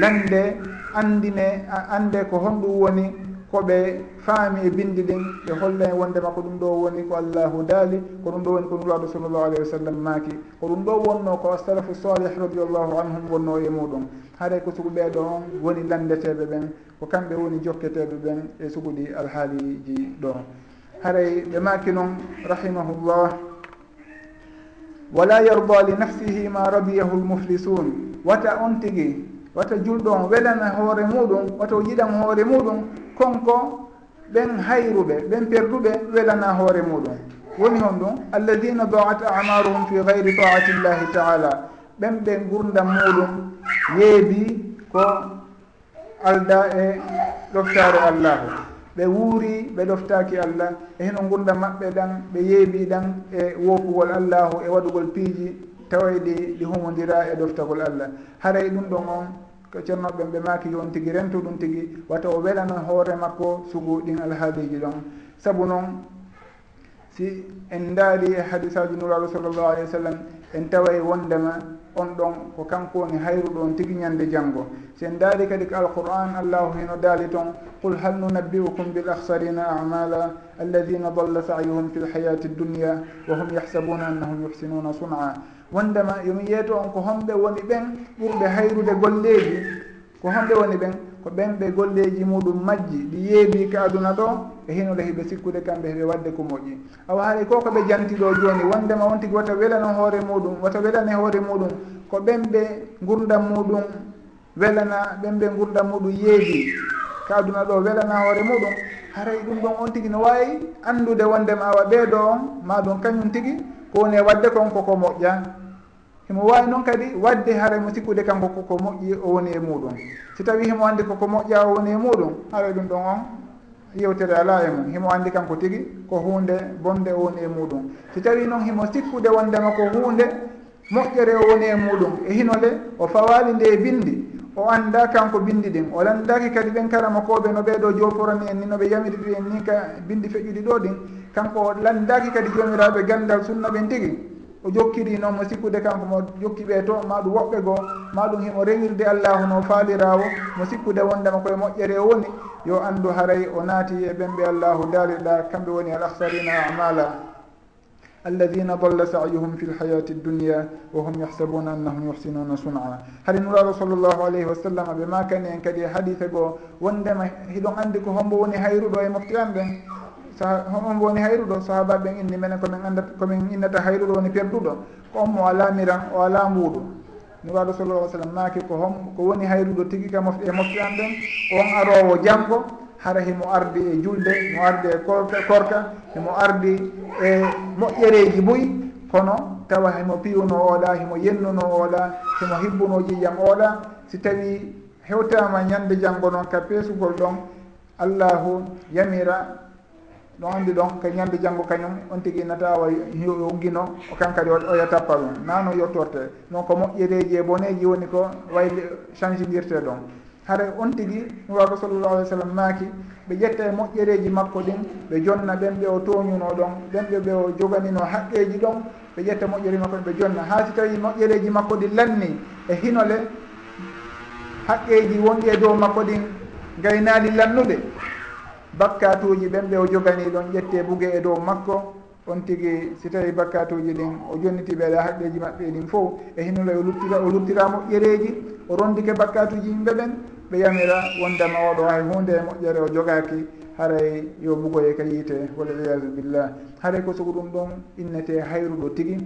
lande andine ande ko honɗum woni koɓe faami e bindi ɗin. Ɓe holla wondema ko ɗum ɗo woni ko allahu daali ko ɗum ɗo woni ko nuraɗo sallllahu alayhi wa sallam maaki. Ko ɗum ɗo wonno ko asalafu salih radiallahu anhum wonno e muɗum haray ko sugu ɓeɗon woni landeteɓe ɓen ko kamɓe woni jokketeɓe ɓen e suguɗi alhaaliji ɗon haray ɓe maaki noon rahimahullah wala yarda li nafsihi ma rabiyahu lmuflisun wata on tigui wata julɗo on weɗana hoore muɗum wata o yiɗan hoore muɗum konko ɓen hayruɓe ɓen perduɓe weɗana hoore muɗum. Woni hon ɗum alladina daat amaruhum fi gayri taati llahi taala. ɓen ɓe gurdam muɗum yeebi ko alda e ɗoftaare allahu ɓe wuuri ɓe ɗoftaaki allah. E heno gurdam maɓɓe ɗan ɓe yeebi ɗan e woofugol allahu e waɗugol piiji taway ɗi ɗi humodira e ɗoftagol allah. Haray ɗum ɗon on ko ceernoɓeɓe ɓe maaki yon on tigi rentu ɗum tigi wata o welanan hoore makko sugu ɗin alhaaliji ɗon. Saabu noon si en daari e hadisaji nuraɗo sallllahu alayhi wa sallam en taway wondema on ɗon ko kanko woni hayruɗo on tigi ñande janngo. Sen daari kadi ko alqur'an allahu hino daali toon qul hal nunabbi'ukum bil ahsarina amala alladina dalla sayuhum fi lhayati dunia wa hum yahsabuna annahum yuhsinuna sun'a. Wondema yomi yeeto on ko homɓe woni ɓen ɓurɓe hayrude golleeji ko homɓe woni ɓen ko ɓen ɓe golleji muɗum majji ɗi yeebi ka aduna ɗo e hinoɗo heɓe sikkude kamɓe heɓe wadde ko moƴƴi. Awa haali ko koɓe jantiɗo joni wondema on tigui wata welano hoore muɗum wata welane hoore muɗum ko ɓen ɓe gurdam muɗum welana ɓen ɓe gurdam muɗum yeebi ka aduna ɗo welana hoore muɗum haray ɗum ɗon on tigui no wawi andude wondema awa ɓeeɗo on ma ɗum kañum tigui ko woni e wadde kon koko moƴƴa. Himo wawi noon kadi wadde haray mo sikkude kanko koko moƴƴi o woni e muɗum. si tawi himo anndi koko moƴƴa o woni e muɗum haɗa ɗum ɗon on yewtere ala e mum. Himo anndi kanko tigi ko hunde bonde o woni e muɗum. Si tawi noon himo sikkude wondema ko hunde moƴƴere o woni e muɗum. E hinole o fawali nde e bindi o annda kanko bindi ɗin. O landaki kadi ɓen karama koɓe no ɓeeɗo joforani en ni noɓe yamiriɗi en ni ka bindi feƴƴuɗi ɗo ɗin. Kanko o landaki kadi jomiraɓe gandal sunna ɓen tigi. o jokkiri noon mo sikkude kanko mo jokki ɓe to ma ɗum woɓɓe goo ma ɗum himo rewirde allahu no faalirawo mo sikkude wondema koye moƴƴere woni yo anndu haray o naati e ɓen ɓe allahu daariɗa kamɓe woni al akhsarina amala. Alladina dalla sayuhum fi lhayati dunia wa hum yahsabuna annahum yuhsinuna sun'a. Hade nuraɗo sallllahu alayhi wa sallam ɓe makani en kadi e hadise goo wondema hiɗon anndi ko hombo woni hayruɗo e moftiranɓen homon woni hayruɗo sahabaɓe inni menen komin andata komin innata hayruɗo woni perduɗo. Ko on mo ala mira o ala mbuuɗu nuraɗo sallallah ai sallam maaki ko hom ko woni hayruɗo tigui ka mof e mofti an ɗen on arowo janggo hara himo ardi e julde mo ardi e korka korka himo ardi e moƴƴereji boyi kono tawa himo piyuno oɗa himo yennuno oɗa himo hibbuno jiyam oɗa si tawi hewtama ñande janggo noon ka peesugol ɗon allahu yamira ɗon anndi ɗon ko ñande janngo kañum on tigi natawa uggino o kankadi oya tappa ɗum. Nano yettorte non ko moƴƴereji e boneji woni ko wayli change dirte ɗon. Hara on tigi nuraɗo sallllahu alih w sallam maaki ɓe ƴetta e moƴƴereji makko ɗin ɓe jonna ɓen ɓe o toñuno ɗon ɓen ɓe ɓe o joganino haqqeji ɗon ɓe ƴetta moƴƴere makko ɓe jonna. Ha si tawi moƴƴereji makko ɗi lanni e hinole haqqeji wonɗi e dow makko ɗin gaynaali lannude. bakkatuji ɓen ɓe o jogani ɗon ƴette buge e dow makko. On tigi si tawi bakkatuji ɗin o jonniti ɓeeɗa haqqeji maɓɓe ɗin fof e hinnola o luttira o luttira moƴƴereji o rondike bakkatuji yimɓe ɓen ɓe yamira wondema oɗo hay hunde e moƴƴere o jogaki haray yo bugoye ka yiite wal iyadu billah haray ko sogo ɗum ɗon innete hayruɗo tigi.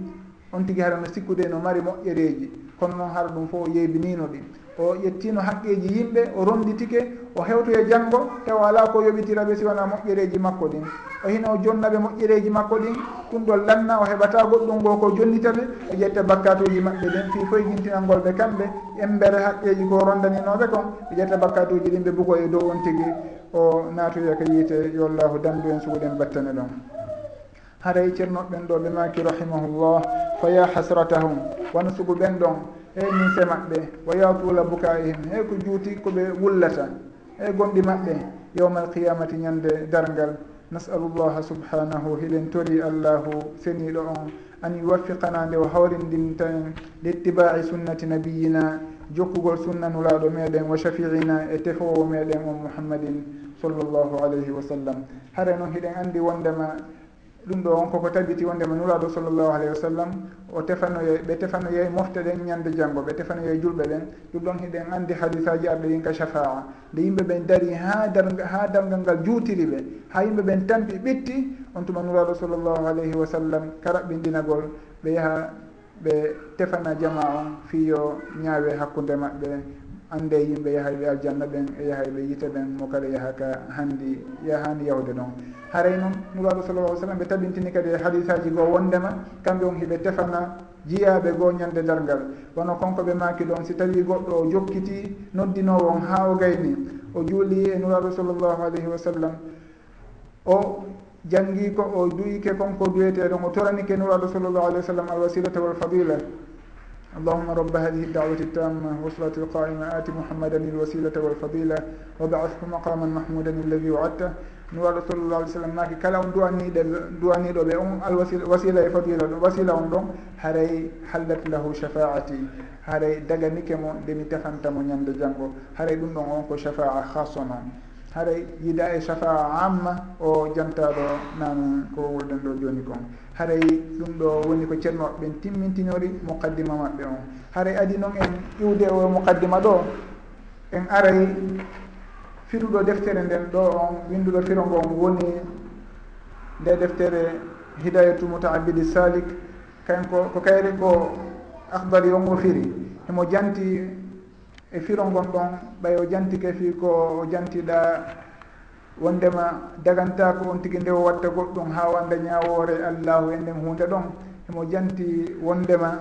On tigi hara no sikkude no mari moƴƴereji kono noon hara ɗum fof yeybinino ɗi. o ƴettino haqqeji yimɓe o ronditike o hewtoye janggo tawa ala ko yoɓitira ɓe siwana moƴƴereji makko ɗin. O hino o jonna ɓe moƴƴereji makko ɗin ɗum ɗon lanna o heɓata goɗɗum ngo ko jonnita ɓe o ƴetta bakkatuji maɓɓe ɗin. Fi foygintinalngol ɓe kamɓe embere haqqeji ko rondaninoɓe kon ɓe ƴetta bakkatuji ɗin ɓe bugo e dow on tigui o natoya ko yiite yo llahu dandu en suguɗen battane ɗon. Haray ceernoɓeɓen ɗo ɓe maki rahimahullah fa ya hasratahum wona sugu ɓen ɗon e mise maɓɓe wa yatula bukaihim e ko juuti koɓe wullata. E gonɗi maɓɓe yawma alqiyamati ñande dargal nasalullaha subhanahu hiɗen tori allahu seniɗo on. An yuwaffiqana nde o hawrindinta en littibai sunnati nabiyina jokkugol sunna nulaɗo meɗen wa shafiina e tefowo meɗen on mouhammadin sallllahu alayhi wa sallam. Hare noon hiɗen andi wondema ɗum ɗo on koko tabiti wondema nuraɗo sallllahu alayhi wa sallam. O tefanoye ɓe tefanoye mofte ɗen ñande janggo ɓe tefanoye julɓe ɗen ɗum ɗon hiɗen andi hadisaji arɗe ɗin ka chafaa nde yimɓe ɓen dari ha dar ha dargal ngal juutiri ɓe ha yimɓe ɓen tampi ɓitti on tuma nuraɗo sallllahu alayhi wa sallam karaɓɓindinagol. Ɓe yaaha ɓe tefana jama on fiyo ñaawe hakkude maɓɓe. ande yimɓe yahay ɓe aljanna ɓen e yahay ɓe yite ɓen mo kala yahaka handi yahani yawde ɗon haray noon nuraɗo sallallah alih sallam ɓe tabintini kadi e hadisaji goo wondema kamɓe on hiɓe tefana jiyaɓe goo ñande dargal wono konko ɓe maki ɗon si tawi goɗɗo o jokkiti noddinowo on ha o gayni o juuli e nuraɗo sallllahu alayhi wa sallam o janggi ko o duyike konko duyeteɗon o toranike nuraɗo sallllahu alayhi wa sallam alwasilata walfadila اللهم رب هذه الدعوة التامة والصلاة القائمة آت محمدا الوسيلة والفضيلة وبعثه مقاما محمودا الذي وعدته mi waɗa sallallah alih sallam naaki kala on duwaniɗe duwaniɗo ɓe on alwasila e fadila ɗo wasila on ɗon haray hallat lahu shafaati haray daganike mo nde mi tefantamo ñande janggo haray ɗum ɗon on ko shafaa hasso noon haray yida e shafaa amma o jantaɗo nan ko wolɗen ɗo joni kon. haray ɗum ɗo woni ko ceernoɓe ɓen timmintinori muqaddima maɓɓe on. Haray adi noon en iwde o muqaddima ɗo en aray firuɗo deftere nden ɗo on winduɗo firo ngon woni nde deftere hidayatu mutaabidi salik. Kanko ko kayri ko ahdari on o firi. Himo janti e firo ngon ɗon ɓay o jantike fi ko o jantiɗa wondema daganta ko on tigui nde o watta goɗɗum ha wanda ñawore allahu enden hunde ɗon emo janti wondema.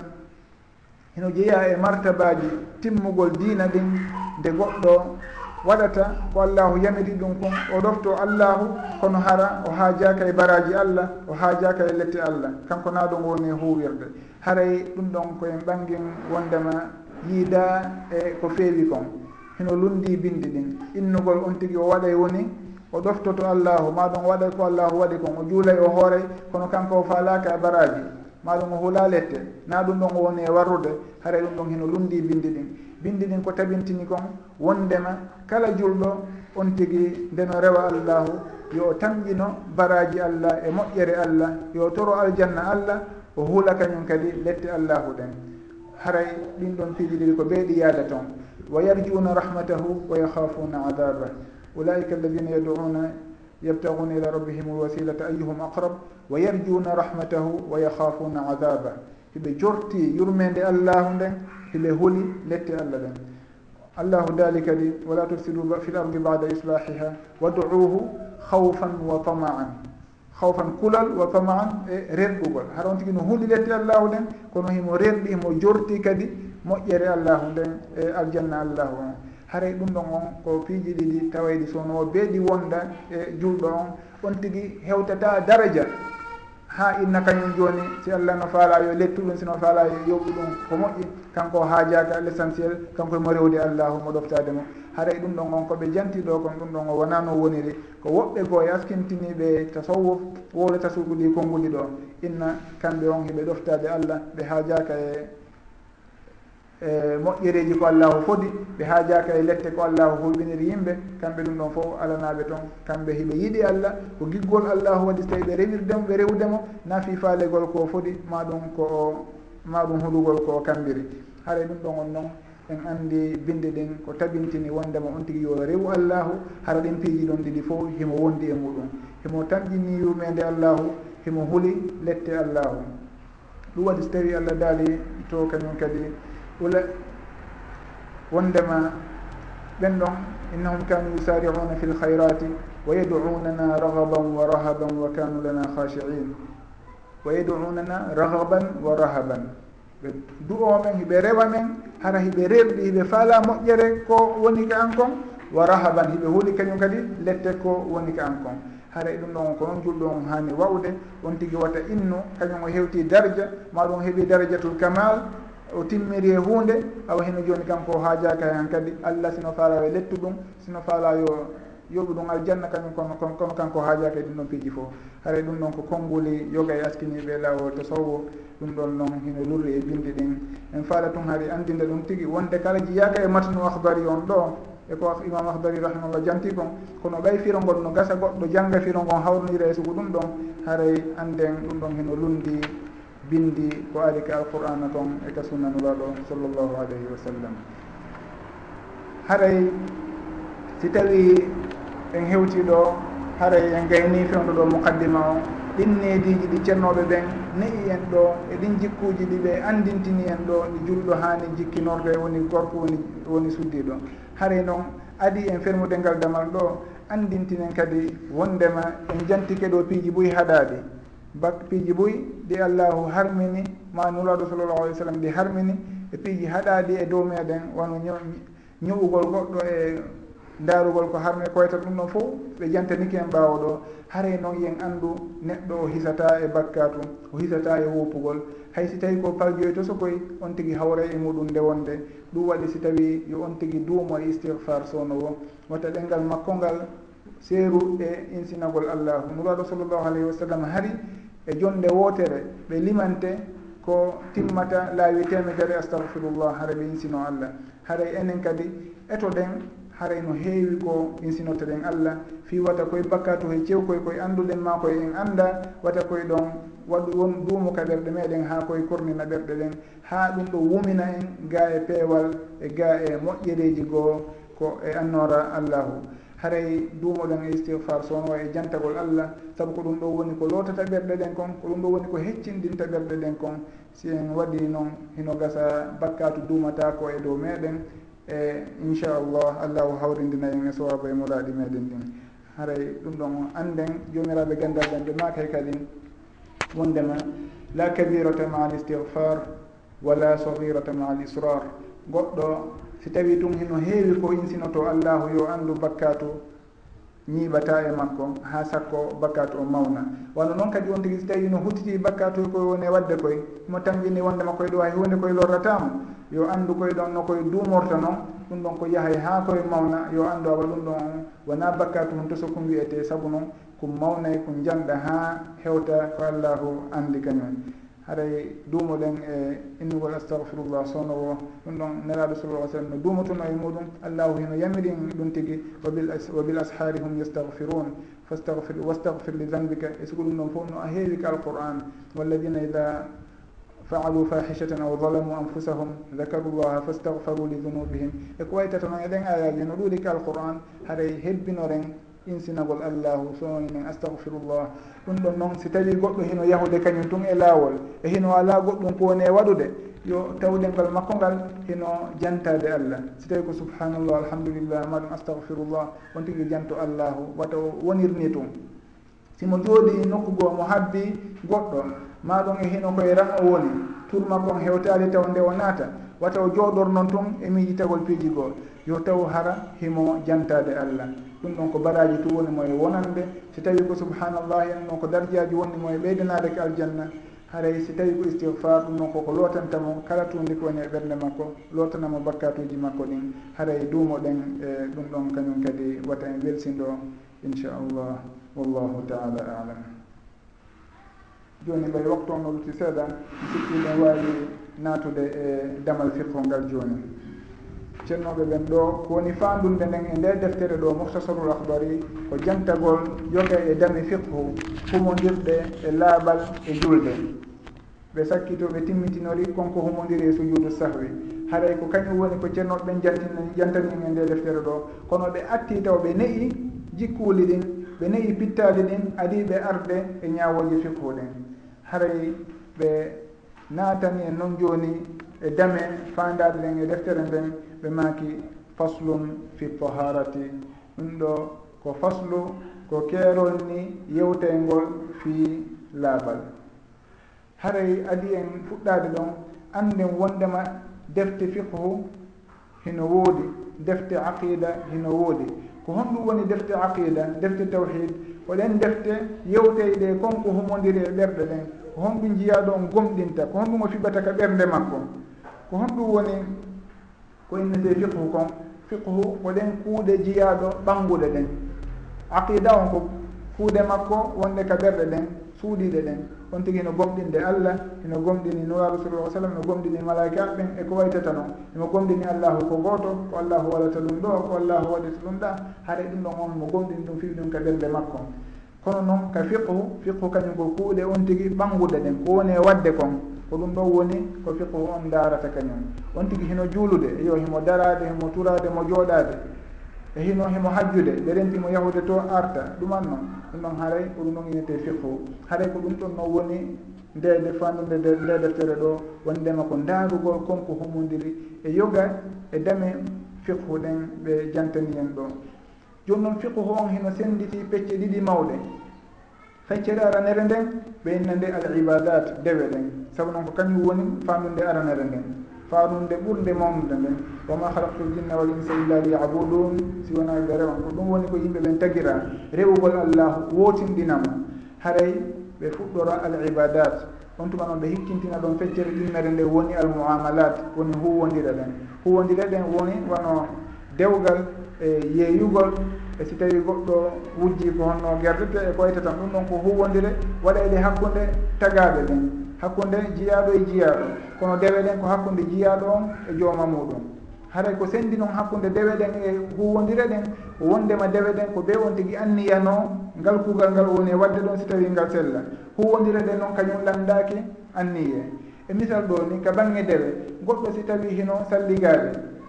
Eno jeeya e martabaji timmugol diina ɗin nde goɗɗo waɗata ko allahu yamiri ɗum kon o ɗofto allahu kono hara o haajaka e baraji allah o haajaka e lette allah. Kanko na ɗon woni e huwirde haray ɗum ɗon koyen ɓangin wondema yiida e ko feewi kon. Hino lundi bindi ɗin. Innugol on tigui o waɗay woni o ɗoftoto allahu maɗum o waɗay ko allahu waɗi kon o juulay o hooray kono kanko o faalaka e baraji. Maɗum o huula lette. Na ɗum ɗon o woni e warrude haray ɗum ɗon heno lundi bindi ɗin. Bindi ɗin ko tabintini kon wondema kala julɗo on tigi ndeno rewa allahu yo o tamƴino baraji allah e moƴƴere allah yo toro aljanna allah o huula kañum kadi lette allahu ɗen. Haray ɗin ɗon piiji ɗiɗi ko ɓeeɗi yaada toon wa yarjuuna rahmatahu wa yahafuna adabah ulaika alladina yad'una yabtaguna ila rabbihim alwasilata ayuhum aqrab wa yarjuna rahmatahu wa yakhafuna adaba hiɓe jorti yurmede allahu nden hiɓe holi lette allah ɗen allahu dali kadi wala tufsidu fi l ardi bada islahiha waduuhu hawfan wa tamaan hawfan kulal wa tamaan e renɗugol hara on tigi no huuli lette allahu nden kono himo renɗi himo jorti kadi moƴƴere allahu nden e aljanna allahu on haray ɗum ɗon on ko piiji ɗiɗi tawayɗi sowno beeɗi wonda e julɗo on. On tigi hewtata daraja. Ha inna kañum joni si allah no faala yo lettu ɗum sino faala yo yoɓɓu ɗum ko moƴƴi. Kanko hajaka l' essentiel kanko e mo rewde allahu mo ɗoftade mo. Haray ɗum ɗon on koɓe jantiɗo kon ɗum ɗon o wona no woniri. Ko woɓɓe goo yaskintiniɓe tasawuf wowle tasugu ɗi konnguɗi ɗo. Inna kamɓe on heɓe ɗoftade allah ɓe hajaka e E moƴƴereji ko allahu fodi ɓe haajaka e lette ko allahu hulɓiniri yimɓe kamɓe ɗum ɗon fof alanaɓe toon kamɓe hiɓe yiiɗi allah ko giggol allahu waɗi so tawi ɓe rewirdemo ɓe rewdemo nafi faalegol ko foti ma ɗum ko ma ɗum huɗugol ko kambiri haara ɗum ɗon on noon en anndi binde ɗen ko tabintini wondema on tigi yo rewu allahu hara ɗen piiji ɗon ɗiɗi fof himo wondi e muɗum. Himo tamƴini yumede allahu himo huuli lette allahu. Ɗum waɗi so tawi allah daali to kañum kadi walla wondema ɓen ɗon innahum kanu yusariuna fi lhayrati wa yadunana ragaban wa rahaban wa kanu lana khashiin. Wa yadunana ragaban wa rahaban. Ɓe du'o men hiɓe rewa men hara hiɓe rerɗi hiɓe faala moƴƴere ko woni ka an kon wa rahaban hiɓe huuli kañum kadi lette ko woni ka an kon. Hara e ɗum ɗon ko noon julɗo on hani wawde on tigi wata innu kañum o hewti darja maɗum heeɓi darajatul kamal o timmiri e hunde awa heno joni kanko haajaka hen kadi allah sino faalayo e lettu ɗum sino faalayo yoɓu ɗum aljanna kañum kono kono kanko haajaka e ɗum ɗon piiji fof. Haray ɗum ɗon ko konnguli yoga e askiniɓe lawol to sowwo ɗum ɗon noon hino lurri e bindi ɗin. En faala tun haari andinde ɗum tigui wonde kala jiyaka e matnu ahbari on ɗo e ko imam ahbari rahimallah janti kon kono ɓay firongol no gasa goɗɗo jangga firongon hawronira e sugu ɗum ɗon haray anden ɗum ɗon hino lundi bindi ko ari ka alqur'ana toon eka sunna nuraɗo sallllahu alayhi wa sallam. Haray si tawi en hewti ɗo haray en gayni fewndo ɗo muqaddima o ɗin neediji ɗi ceernoɓe ɓen ne'i en ɗo e ɗin jikkuji ɗi ɓe andintini en ɗo ɗi julɗo hani jikkinorde woni gorko woni woni suddiɗo haray noon adi en fermude ngal damal ɗo andintinen kadi wondema en jantike ɗo piiji ɓuy haɗaɗi bak piiji ɓoyi ɗi allahu harmini ma nulaɗo sallllahu alih w sallam ɗi harmini e piiji haɗaɗi e dow meɗen wono ño'ugol goɗɗo e darugol ko harme koyta ɗum ɗon fof ɓe jantaniki en ɓaawo ɗo. Haray noon yen andu neɗɗo o hisata e bakkatu o hisata e wopugol hay si tawi ko paljoyi to sokoy on tigui hawra e muɗum nde wonde. Ɗum waɗi si tawi yo on tigui duumo e istihfar sownowo watta ɗengal makko ngal seeru e insinagol allahu. Nuraɗo sallllahu alayhi wa sallam hari e jonde wootere ɓe limante ko timmata laawi temedere astahfirullah hara ɓe insino allah. Haray enen kadi eto ɗen haray no heewi ko insinoto ɗen allah. Fi wata koye bakkatu he cewkoye koye annduɗen ma koye en annda wata koye ɗon waɗu won duumo ka ɓerɗe meɗen ha koye kornina ɓerɗe ɗen. Ha ɗum ɗo wumina en ga e peewal e ga e moƴƴereji goo ko e annora allahu. haray duumoɗon e istihfar so wonwo e jantagol allah saabu ko ɗum ɗo woni ko lootata ɓerɗe ɗen kon ko ɗum ɗo woni ko heccindinta ɓerɗe ɗen kon. Si en waɗi noon hino gasa bakkatu duumata ko e dow meɗen e inchallah allahu hawrindina en e sowaba e muraɗi meɗen ɗin. Haray ɗum ɗon anden jomiraɓe gandal ɗen ɓe makay kadi wondema la kabirata ma al istihfar wala sahirata ma al israr. Goɗɗo si tawi tun hino heewi ko insinoto allahu yo anndu bakkatu ñiiɓata e makko ha sakko bakkatu o mawna. Wano noon kadi on tigi si tawi no huttiti bakkatu koye woni e wadde koye mo tangini wondema e koye ɗo hay hunde koye lorratamo yo anndu koye ɗon no koye duumorta noon ɗum ɗon ko yahay ha koye mawna yo anndu awa ɗum ɗon wona bakkatu hon toso kon wiyete saabu noon ko mawnay ko janɗa ha hewta ko allahu andi kañumen haray duumoɗen e innugol astahfirullah sownowo ɗum ɗon nelaɗo sallah sallam no duumotono e muɗum allahu hino yamirin ɗum tigui wa bil ashari hum yastahfirun fastahfir wastahfir li dambika e siko ɗum ɗon fof no a heewi ka alquran. Walladina ida faalu fahishatan aw zalamu anfusahum dakaru llaha fastahfaru li dunubihim e ko waytata noon eɗen ayaji no ɗuuɗi ka alquran haray hebbinoren insinagol allahu sowoni min astahfirullah ɗum ɗon noon si tawi goɗɗo hino yahude kañum tun e laawol e hino ala goɗɗum ko woni e waɗude yo tawɗengal makko ngal hino jantade allah. Si tawi ko subhanallah alhamdulillah maɗum astahfirullah on tigui janto allahu wata wonirni tun. Simo jooɗi nokku goo mo habbi goɗɗo maɗum e hino koye ran o woni. Turma kon hewtali taw nde o naata wata o jooɗor noon tun e miijitagol piiji goo. Yo taw hara himo jantade allah. ɗum ɗon ko baraji tu woni moye wonande. Si tawi ko subhanallah en ɗon ko darjaji wonni moye ɓeydanade ko aljanna. Haray si tawi ko istihfar ɗum noon koko lotantamo. Kala tunde ko woni e ɓernde makko lotanamo bakkatuji makko ɗin. Haray e duumo ɗen e ɗum ɗon kañum kadi wata en welsindo inchallah wallahu taala alam. Joni ɓay waktu on oluti seeɗa sikkiɗen wawi natude e damal fiqo ngal joni ceernoɓe ɓen ɗo kowoni fandunde nden e nde deftere ɗo moftasarul ahbari ko jantagol joge e dami fiqhu humodirɗe e laaɓal e julde. Ɓe sakkito ɓe timmitinori konko humodiri e sujudu sahwi. Haray ko kañum woni ko ceernoɓe ɓen jantina jantanin e nde deftere ɗo. Kono ɓe atti taw ɓe neyi jikkuli ɗin ɓe neyi pittali ɗin adi ɓe arde e ñawoji fiqhu ɗin. Haray ɓe naatani en noon jooni e dame fandade ɗen e deftere nden ɓe maaki faslum fi taharati. Ɗum ɗo ko faslu ko keerol ni yewtaygol fi laaɓal haray adi en fuɗɗade ɗon anden wondema defte fiqhu hino woodi defte aqida hino woodi. Ko honɗum woni defte aqida defte tawhid hoɗen defte yewteyɗe konko humodiri e ɓerɗe ɗen. ko honɗum jiyaɗo on gomɗinta ko honɗum o fiɓata ka ɓernde makko ko honɗum woni ko innete fiqhu kon fiqhu ko ɗen kuuɗe jiyaɗo ɓanguɗe ɗen. Aqida on ko kuuɗe makko wonde ka ɓerɗe ɗen suuɗiɗe ɗen. On tigi no gomɗinde allah eno gomɗini nuraɗo sallah sallam no gomɗini malaika ɓen eko waytata noon emo gomɗini allahu ko gooto ko allahu waɗata ɗum ɗo ko allahu waɗata ɗum ɗa. Haare ɗum ɗon on mo gomɗini ɗum fiwi ɗum ka ɓerde makko. kono noon ka fiqhu fiqhu kañum ko kuuɗe on tigi ɓangude ɗen ko woni e wadde kon ko ɗum ɗon woni ko fiqhu on darata kañum. On tigi hino juulude e yo himo darade himo turade mo jooɗade e hino himo hajjude ɓe rentimo yahude to arta ɗuman noon ɗum ɗon haray ko ɗum ɗon inete fiqhu. Haray ko ɗum ɗon noon woni nde nde fannude nde deftere ɗo wondema ko ndaarugol konko humodiri e yoga e dame fiqhu ɗen ɓe jantani en ɗo. joni noon fiqhu on hino senditi pecce ɗiɗi mawɗe. Feccere aranere nden ɓeynna nde al ibadat dewe ɗen saabu noon ko kañum woni famnude aranere nden. Famnude ɓurde mawnude nden. Wama halaktu ljinna wal insa illa liyabudun. Si wona ɓe rewan ko ɗum woni ko yimɓe ɓen tagira. Rewugol allah wotinɗinama haray ɓe fuɗɗora al ibadat on tuma noon ɓe hikkintina ɗon feccere ɗimmere nde woni al muamalat woni huwodira ɗen huwodira ɗen woni wano dewgal e yeeyugol e si tawi goɗɗo wujji ko honno gerdete e ko koyta tan ɗum ɗon ko huwodire waɗede hakkude tagaɓe ɓen hakkude jiyaɗo e jiyaɗo. Kono dewe ɗen ko hakkude jiyaɗo on e jooma muɗum. Haray ko sendi noon hakkude dewe ɗen e huwodire ɗen wondema dewe ɗen ko ɓe on tigui anniyano ngal kuugal ngal woni e wadde ɗon si tawi ngal sella. Huwodire ɗen noon kañum landaki anniye. E misal ɗo ni ka banggue dewe goɗɗo si tawi hino salligade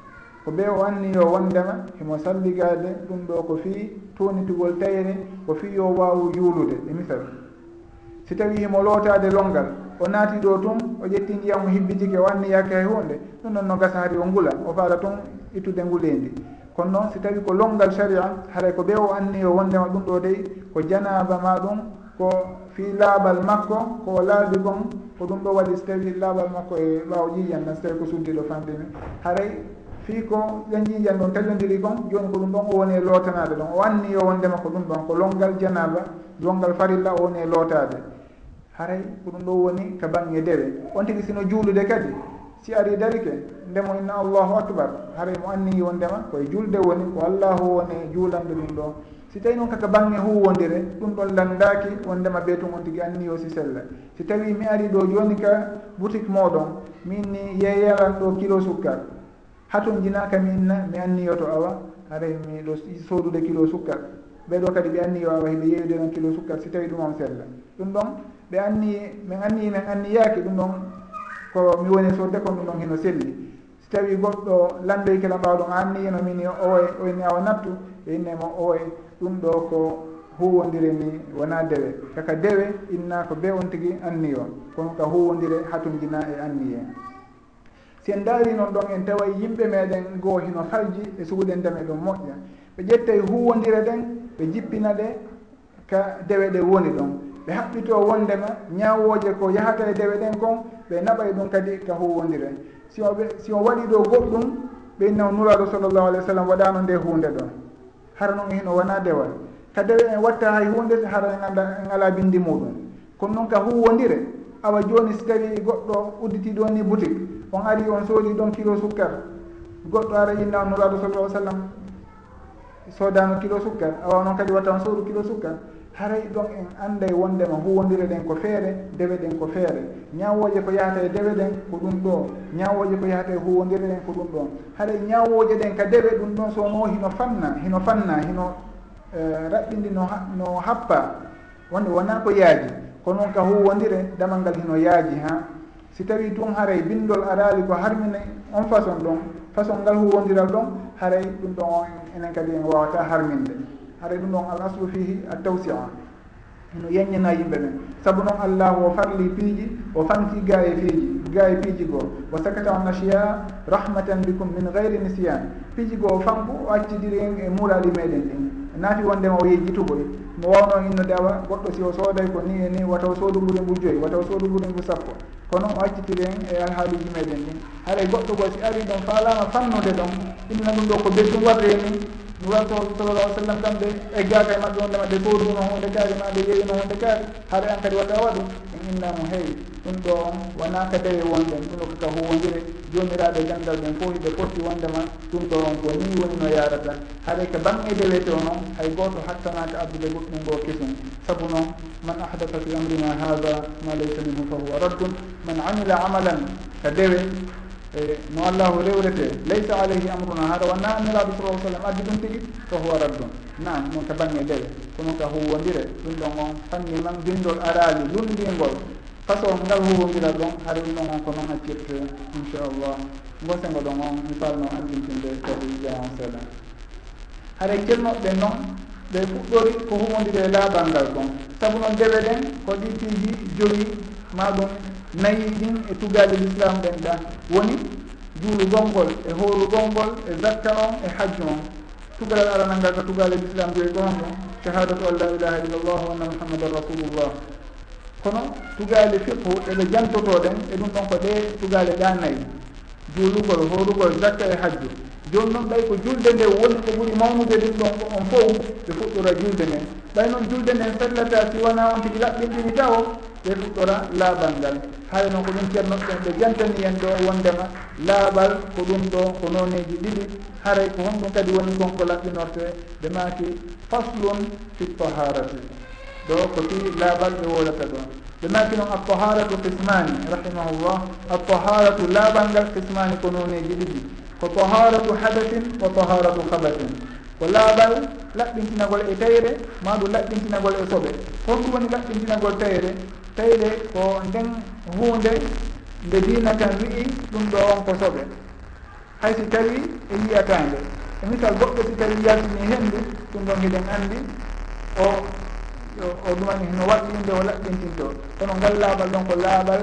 ko ɓe wanni yo wondema himo salligade ɗum ɗo ko fii tonitugol tayre ko fii yo wawu juulude e misal. Si tawi himo lootade longal o naati ɗo tun o ƴetti ndiyam hibbitike wanniyake hay hunde ɗum ɗon no gasaari o ngula o faala tun ittude nguleyndi kono noon si tawi ko longal sharia haray ko ɓe o anni o wondema ɗum ɗo dey ko janaba ma ɗum ko fii laaɓal makko ko laaɓi kon ko ɗum ɗo waɗi so tawi laaɓal makko e ɓaawo ƴiƴan tan so tawi ko suddiɗo famdini haray fii ko ɓe jiijan ɗon taƴodiri kon jooni ko ɗum ɗon o woni e lootanade ɗon. O anni yo wondema ko ɗum ɗon ko longal janaba longal farilla o woni e lootade haray ko ɗum ɗo woni ka bange dewe. On tigi sino juulude kadi si ari darike ndemo inna allahu acbar haray mo anni wondema koye julde woni ko allahu woni e juulande ɗum ɗo si tawi noon kaka bange huwodire ɗum ɗon landaki wondema ɓe tun on tigui anniyo si sella. Si tawi mi ari ɗo joni ka boutique moɗon min ni yeeyalan ɗo kilo sukkar. haton jinaka minna mi anniyo to awa haray miɗo soodude kilo sukkar. Ɓeɗo kadi ɓe anniyo awa hiɓe yeeyude noon kilo sukkar si tawi ɗum on sella. Ɗum ɗon ɓe anni min anni min anniyaki ɗum ɗon ko mi woni sodde kon ɗum ɗon heno selli. Si tawi goɗɗo landoy kala mbawɗon anniyeno min owoy oyni awa nattu e innemo owoy ɗum ɗo ko huwodiri ni wona dewe. Kaka dewe inna ko be on tigui anniyo. Kono ka huwodire hatun jina e anniye. si en daari noon ɗon en tawa yimɓe meɗen goo hino halji e suuɗen ndeme ɗum moƴƴa. Ɓe ƴettay huwodira ɗen ɓe jippina ɗe ka dewe ɗe woni ɗon. Ɓe haɓɓito wondema ñawoje ko yahata e dewe ɗen kon ɓe naɓay ɗum kadi ka huwodiren si o si o waɗi ɗo goɗɗum ɓe ɓeynaw nuraɗo sallllahu alih w sallam waɗano nde hunde ɗon. Hara noon hino wona dewal. Ka dewe en watta hay hunde hara en anda en ala bindi muɗum kono noon ka huwodire awa joni si tawi goɗɗo udditi ɗo ni boutique. on ari on soodi ɗon kilo sukkar goɗɗo ara inna on nuraɗo sallah sallam soodano kilo sukkar awa noon kadi watta on soodu kilo sukkar haray ɗon en anday wondema huwodira ɗen ko feere dewe ɗen ko feere. Ñawoje ko yahata e dewe ɗen ko ɗum ɗo. Ñawoje ko yahata e huwodira ɗen ko ɗum ɗon haɗay ñawoje ɗen ka dewe ɗum ɗon sono hino fanna hino fanna hino e, raɓɓindi no, no happa. Wonde wona ko yaaji. Ko noon ka huwodire damal ngal hino yaaji ha. si tawi tun haray bindol arali ko harmine on façon ɗon façon ngal huwondiral ɗon haray ɗum ɗon on enen kadi en wawata harminde haray ɗum ɗon al aslu fihi a tawsia. No yeññana yimɓe ɓen saabu noon allahu o farli piiji o fanti ga e piiji ga e piiji goo. O sakata on achiya rahmatan bikum min gayri nisiyan piiji goo o fanku o accidiri en e muuraɗi meɗen ɗin naati wondema o yejjitugoy mo wawno inno awa goɗɗo si o sooday ko ni e ni wataw soodu ɓuri ngu joyi wataw soodu ɓuri ngu sappo. Kono o accitiri accitiren e alhaaluji meɗen ɗin haray goɗɗo goo si ari ɗon faalama fannude ɗon innana ɗum ɗo ko beddum warde ni. duwatooɓe sallallah ai sallam kamɓe eggaka e maɓɓe wonde maɓɓe kooduno hunde kaari ma ɓe yewino hunde kaari haɗa en kadi waɗa waɗu en innamo heewi ɗum ɗo on wona ka dewe wonɗen ɗum ɗo kaka huwodire jomiraɓe gandal e ɓen fof hiɓe potti wondema ɗum ɗo on ko ni woni no yarata haɗa ko bange dewete o noon hay goto hattanaka addude goɗɗum go kesum. Saabu noon man ahdatha fi amrina hada ma laysa minhu fa huwa raddun. Man amila amalan ka dewe e no allahu rewrete laysa alayhi amruna. Haɗa wonna annelaaɗo sa sallam. Addi ɗum tigui ko horat ɗum nan noon to baŋnge ɗewe ko noon ka huwodire ɗum ɗon on fanni man bindol araali lundingol façon ngal huwondira ɗon haɗa ɗum ɗon on ko noon accirte inchallah. Gosengo ɗon on mi falno andintinde kadi jahan seeɗa haɗa celnoɓe noon ɓe fuɗɗori ko humodiri laaɓal ngal kon. Sabu noon dewe ɗen ko ɗi piiji joyi ma ɗum nayi ɗin e tugaali l'islam ɗen ɗa woni juulu gongol e hooru gongol e zakka on e hajju on tugalal aranal ngal ko tugaali l'islam joyi ko honɗum shahadatu an la ilaha illa llah wa anna muhammadan rasulullah. Kono tugaali fiqhu eɓe jantotoɗen e ɗum ɗon ko ɗe tugaali ɗa nayi. Juulugol hoorugol zakka e hajju joni noon ɓay ko julde nde woni ko ɓuuri mawnude ɗum ɗon ko on fof ɓe fuɗɗora julde nden. Ɓay noon julde nden fellata si wona on tigi laɓɓinɗini taw ɓe fuɗɗora laaɓal ngal. Hay noon ko ɗum ceernoɓɓen ɓe jantani en ɗo wondema laaɓal ko ɗum ɗo ko noneji ɗiɗi. Haray ko honɗum kadi woni kon ko laɓɓinorte ɓe maaki faslun fi taharati. Ɗo ko fi laaɓal ɓe wolata ɗon. Ɓe maaki noon altaharatu qismani rahimahullah. Altaharatu laaɓal ngal qismani ko noneji ɗiɗi. ko taharatu hadatin wa taharatu habatin ko laaɓal laɓɓintinagol e tayre ma ɗum laɓɓintinagol e soɓe holɗum woni laɓɓintinagol tayre tayre ko nden hunde nde dina kan wi'i ɗum ɗo on ko soɓe hay si tawi e yiyatande e misal goɗɗo si tawi yaltini henndu ɗum ɗon hiɗen anndi o o ɗumani no waɗɗi nde o laɓɓintinto. Kono ngal laaɓal ɗon ko laaɓal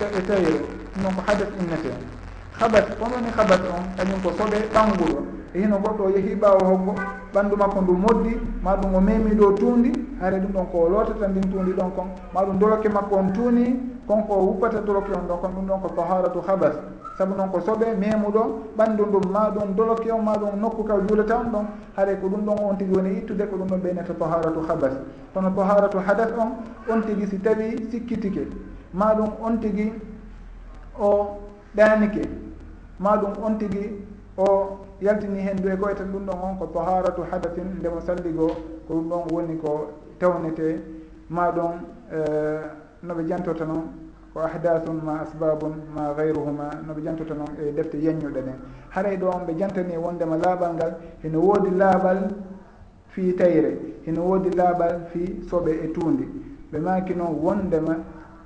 e tayre ɗum ɗon ko hadat innete. habat ononi habat on? Kañum ko soɓe ɓanguro e hino goɗɗo o yeehi ɓaawa hoggo ɓanndu makko ndu moddi ma ɗum o memi ɗo tuundi haare ɗum ɗon ko lotata ndin tuundi ɗon kon. Ma ɗum doloke makko on tuuni konko o wuppata doloke on ɗon kon. Ɗum ɗon ko taharatu habas sabu noon ko soɓe memuɗo ɓanndu ndum ma ɗum doloke on ma ɗum nokku ka juulata on ɗon. Haare ko ɗum ɗon on tigi woni ittude ko ɗum ɗon ɓeynata taharatu habas kono taharatu hadas on on tigi si tawi sikkitike. Ma ɗum on tigi o ɗanike ma ɗum on tigi o yaltini hen du e koyta ɗum ɗon on ko taharatu hadathin ndemo salligo ko ɗum ɗon woni ko tewnete. Ma ɗon e, no ɓe jantota noon ko ahdathum ma asbabum ma gayruhuma noɓe jantota noon e defte yeññuɗe ɗen haray ɗo on ɓe jantani wondema laaɓal ngal heno woodi laaɓal fi tayre heno woodi laaɓal fi soɓe e tuundi. Ɓe maki noon wondema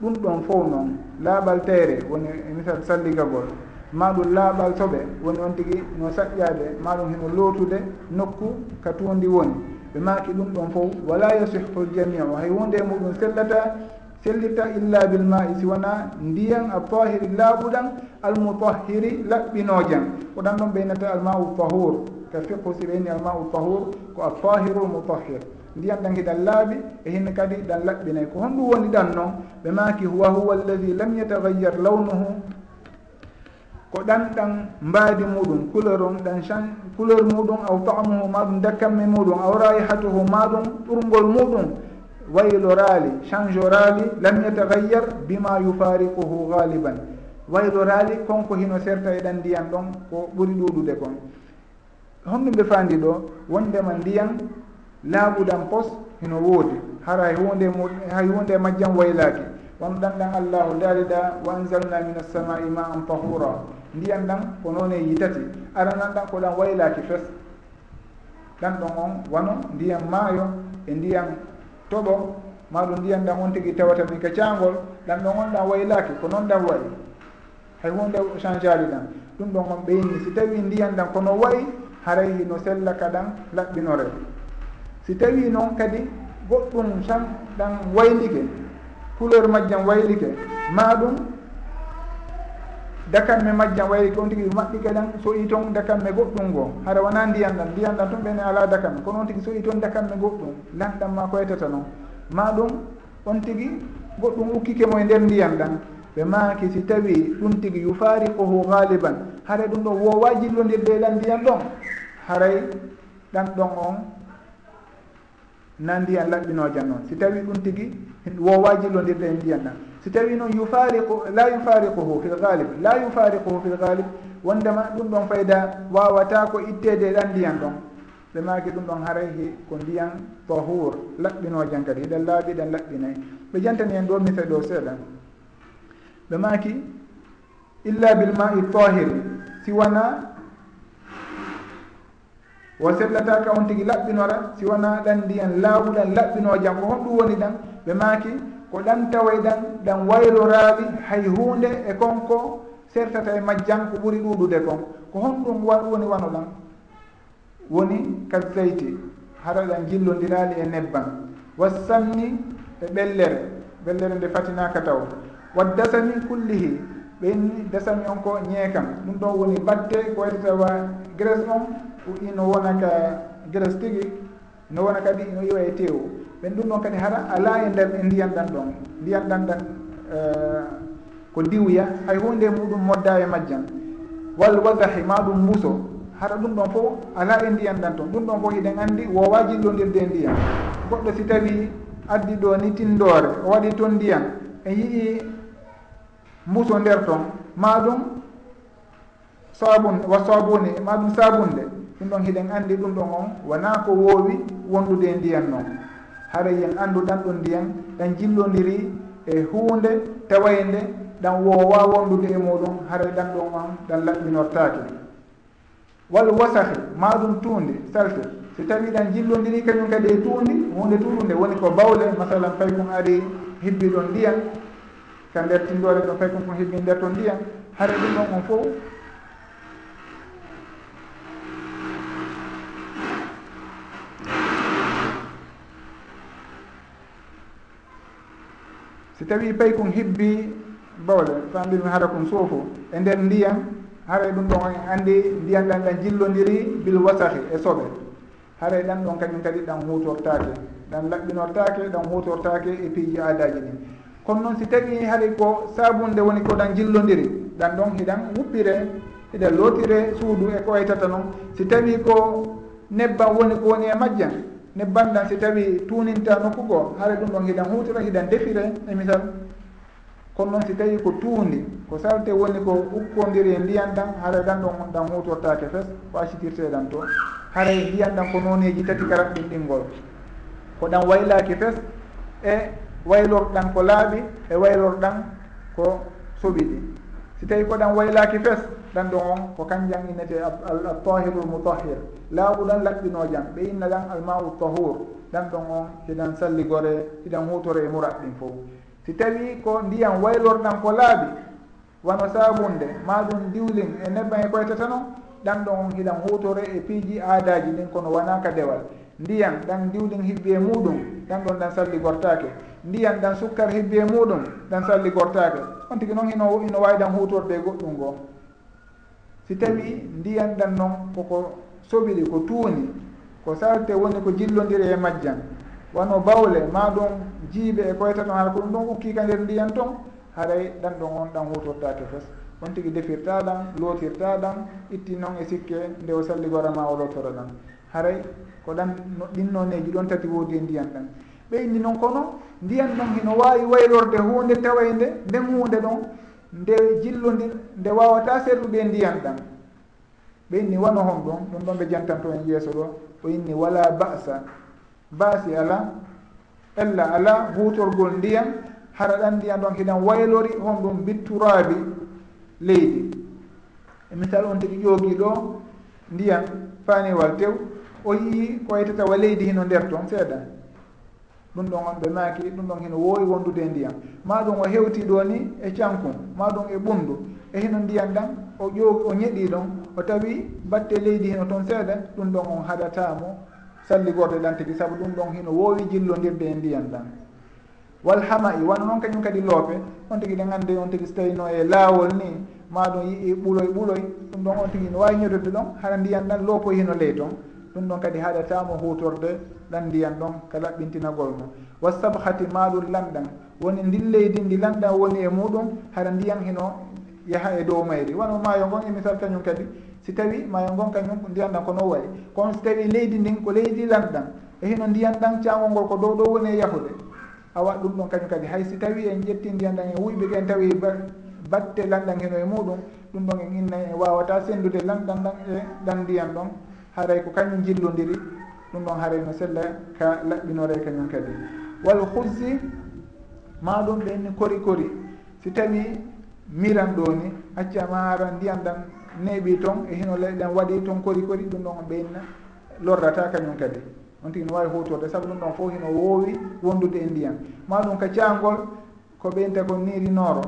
ɗum ɗon fof noon laaɓal tayre woni misal salligagol. maɗum laaɓal toɓe woni on tigi no saƴƴade maɗum heno lootude nokku ka tuundi woni. Ɓe maaki ɗum ɗon fof wala yasihu ljamiu hay hunde e muɗum sellata sellita illa bil ma'i si wona ndiyan a tahiri laaɓuɗan almutahiri laɓɓinojan ko ɗan ɗon ɓeynata almau tahur ka fiqhu si ɓeyni almau tahur ko a tahiru lmutahir ndiyan ɗan hiɗan laaɓi e hinne kadi ɗan laɓɓinay. Ko honɗum woni ɗan noon ɓe maaki wa huwa alladi lam yetagayyar lawnuhu ko ɗan ɗan mbaadi muɗum couleur on ɗan chan couleur muɗum aw taamuhu maɗum dakkamme muɗum aw raihatuhu maɗum ɓurgol muɗum. Waylorali changeorali lam yetagayyar bima yufariquhu galiban waylorali konko hino serta e ɗan ndiyan ɗon ko ɓuri ɗuɗude kon. Honɗum ɓe fandi ɗo wondema ndiyan laaɓuɗan pos hino woodi. Hara hay hunde mu hay hunde majjam waylaaki. Won ɗan ɗan allahu daariɗa wa anzalna min assamai ma an tahura ndiyan ɗan ko noon e yitati. Aranan ɗan ko ɗan waylaaki fes. Ɗan ɗon on wano ndiyan maayo e ndiyan toɓo. Maɗum ndiyan ɗan on tigi tawata min ka caangol. Ɗan ɗon on ɗan waylaaki ko noon ɗan wayi. Hay hunde change ali ɗan ɗum ɗon on ɓeyni. Si tawi ndiyan ɗan kono wayi haray hino sella ka ɗan laɓɓinore. Si tawi noon kadi goɗɗum tan ɗan waylike couleur majjam waylike maɗum dakarme majjam wayi on tigui maɓɓi kaɗan soɗi toon dakarme goɗɗum ngo. Hara wona ndiyan ɗan ndiyan ɗan tun ɓene ala dakarme kono on tigui soɗi toon dakarme goɗɗum lanɗan ma koytata noon ma ɗum on tigui goɗɗum ukkike mo e nder ndiyan ɗan ɓe maaki si tawi ɗum tigi yufariquhu galiban haray ɗum ɗon wowa jillondirde ɗan ndiyan ɗon. Haray ɗan ɗon on na ndiyan laɓɓinojan noon si tawi ɗum tigi wowa jillondirde e ndiyan ɗan si tawi noon yufariqu la yufariquhu fi lgalib la yufariquhu fi lgalib wondema ɗum ɗon fayda wawata ko ittede e ɗan ndiyan ɗon. Ɓe maaki ɗum ɗon harayhi ko ndiyan tahur laɓɓinojan kadi hiɗen laaɓi ɗen laɓɓinayi ɓe jantani en ɗo mise ɗo seeɗa ɓe maaki illa bilmai i tahiri si wona o sellataka on tigui laɓɓinora si wona ɗan ndiyan laawuɗan laɓɓinojam ko honɗum woni ɗan. Ɓe maaki ko ɗan tawoy ɗan ɗan wayloraaɗi hay huunde e konko sertata e majjan ko ɓuri ɗuuɗude kon. Ko honɗum woni wano ɗan? Woni kad zeyti haɗa ɗan gillondiraaɗi e nebban wassamni e ɓellere ɓellere nde fatinaka taw. Waddasami kullihi ɓenni dasami on ko ñeekam. Ɗum ɗon woni batte ko wayi tawa graisse on ino wona ka graisse tigi no wona kadi ino iwa e tew ɓen ɗum ɗon kadi hara ala e nder e ndiyan ɗan ɗon. Ndiyan ɗan ɗan eh, ko diwya hay hunde muɗum modda e majjan wal wadahi ma ɗum mbuso hara ɗum ɗon fof ala e ndiyan ɗan toon ɗum ɗon fof hiɗen anndi wowa jillondirde e ndiyan goɗɗo si tawi addi ɗo ni tindore o waɗi toon ndiyan e yii mbuso nder toon ma ɗum sabun wa sabuni ma ɗum sabunde ɗum ɗon hiɗen anndi ɗum ɗon on wona ko woowi wondude e ndiyan noon. haray yen anndu ɗan ɗon ndiyan ɗan jillondiri e huunde tawaynde ɗan woowa wondude e muɗum haray ɗan ɗon on ɗan laɓɓinortake wal wasahi ma ɗum tuunde salte. So tawi ɗan jillondiri kañum kadi e tuundi hunde tuunde woni ko bawle masalan fay kon ari hibbi ɗon ndiyan ka nder tindore ɗon fay kon kon hibbi nder ton ndiyam haray ɗum ɗon on fof si tawi pay kon hibbi bawle famdirmi hara kon suufu e nder ndiyan haray ɗum ɗon en anndi ndiyan ɗan ɗan jillondiri bil wasahi e soɓe haray ɗan ɗon kañum kadi ɗan hutortake ɗan laɓɓinortake ɗan hutortake e piiji aadaji ɗin kono noon si tawi haray ko sabunde woni ko ɗan jillondiri ɗan ɗon hiɗan wuɓɓire hiɗan lootire suudu e ko waytata noon. Si tawi ko nebban woni ko woni e majjan nebban ɗan si tawi tuuninta nokku goo haara ɗum ɗon hiɗan hutira hiɗan defire e misal. Kono noon si tawi ko tuundi ko salte woni ko ukkodiri e ndiyan ɗan haara ɗan ɗon ɗan hutortake fes ko accitirteɗan to. Haara e ndiyan ɗan ko noneji tati karat ɗin ɗingol ko ɗan waylaki fes e waylorɗan ko laaɓi e waylorɗan ko soɓiɗi si tawi ko ɗan waylaki fes ɗan ɗo on ko kan innete altahirul mutahhir. Laaɓu ɗan laɓɓino ɓe inna ɗan almau tahur ɗan ɗon on hiɗan salligore hiɗan hutore e murat ɗin fof si tawi ko ndiyam waylorɗan ko laaɓi wano sabunde ma ɗum diwlin e nebban e koytata noon ɗan ɗon on hiɗan hutore e piiji aadaji ɗin kono wonaka dewal. Ndiyam ɗan diwlin hibbi e muɗum ɗan ɗon ɗan salligortake ndiyam ɗan sukkar hibbi e muɗum ɗan salligortake on tigi noon ino ino wawi ɗan hutorde e goɗɗum ngoo si tawi ndiyan ɗan noon koko soɓiri ko tuuni ko sarte woni ko jillodiri e majjan wano bawle ma ɗum jiibe e koyta ɗon hara ko ɗum ɗon ukkika nder ndiyan toon haray ɗan ɗon on ɗan hutortake fes. On tigi defirta ɗan lootirta ɗan itti noon e sikke nde o salligorama o lotoro ɗan haray ko ɗan no ɗinnoneji ɗon tati woodi e ndiyan ɗan. ɓeydi noon kono ndiyan noon hino waawi waylorde hunde tawayde nden hunde ɗon nde jillundi nde wawata serrude e ndiyan ɗan ɓe inni wano hon ɗon ɗum ɗon ɓe jantanto en yeeso ɗo o inni wala basa baasi ala ella ala hutorgol ndiyan hara ɗan ndiyan ɗon hiɗan waylori hon ɗum bitturaabi leydi. E misal on tigi ƴoogii ɗo ndiyan paaniwal tew o yii ko yitata wa leydi hino nder toon seeɗa. ɗum ɗon on ɓe maaki ɗum ɗon hino woowi wondude e ndiyam. Ma ɗum o hewti ɗo ni e cankum ma ɗum e ɓunndu e hino ndiyam ɗan o ƴoogi o ñeɗi ɗon o tawi batte leydi hino toon seeɗa ɗum ɗon on haɗatamo salligorde ɗan tigi saabu ɗum ɗon hino woowi jillodirde e ndiyam ɗam. Walhama'i wano noon kañum kadi loope on tigi ɗe ngannde on tigi so tawino e laawol ni ma ɗum yii ɓuloy ɓuloy. Ɗum ɗon on tigi no waawi ñodude ɗon haɗa ndiyam ɗan loopoy hino ley toon ɗum ɗon kadi haɗatamo hutorde ɗan ndiyan ɗon ka laɓɓintinagol mum. Wa sabhati maalul lamɗan woni ndin leydi ndi lamɗan woni e muɗum hara ndiyan hino yaha e dow mayri. Wano maayo ngon e misal kañum kadi si tawi maayo ngon kañum ndiyan ɗan ko non wayi. Kono si tawi leydi ndin ko leydi lamɗan e hino ndiyan ɗan cangol ngol ko dow ɗo woni e yahude awa ɗum ɗon kañum kadi. Hay si tawi en ƴetti ndiyan ɗan e wuyɓe ken tawi batte lanɗan heno e muɗum ɗum ɗon en inna en wawata sendude lanɗan ɗan e ɗan ndiyan ɗon. Haray ko kañum jillodiri ɗum ɗon haray no sella ka laɓɓinore e kañum kadi. Wal hussi ma ɗum ɓenni kori kori. Si tawi miran ɗo ni accama hara ndiyam ɗan neeɓi toon e hino leyɗan waɗi toon kori kori ɗum ɗon ɓenna lorrata kañum kadi. On tigi no wawi hutorde saabu ɗum ɗon fof hino woowi wondude e ndiyam. Ma ɗum ka cangol ko ɓeynta ko niiri nooro.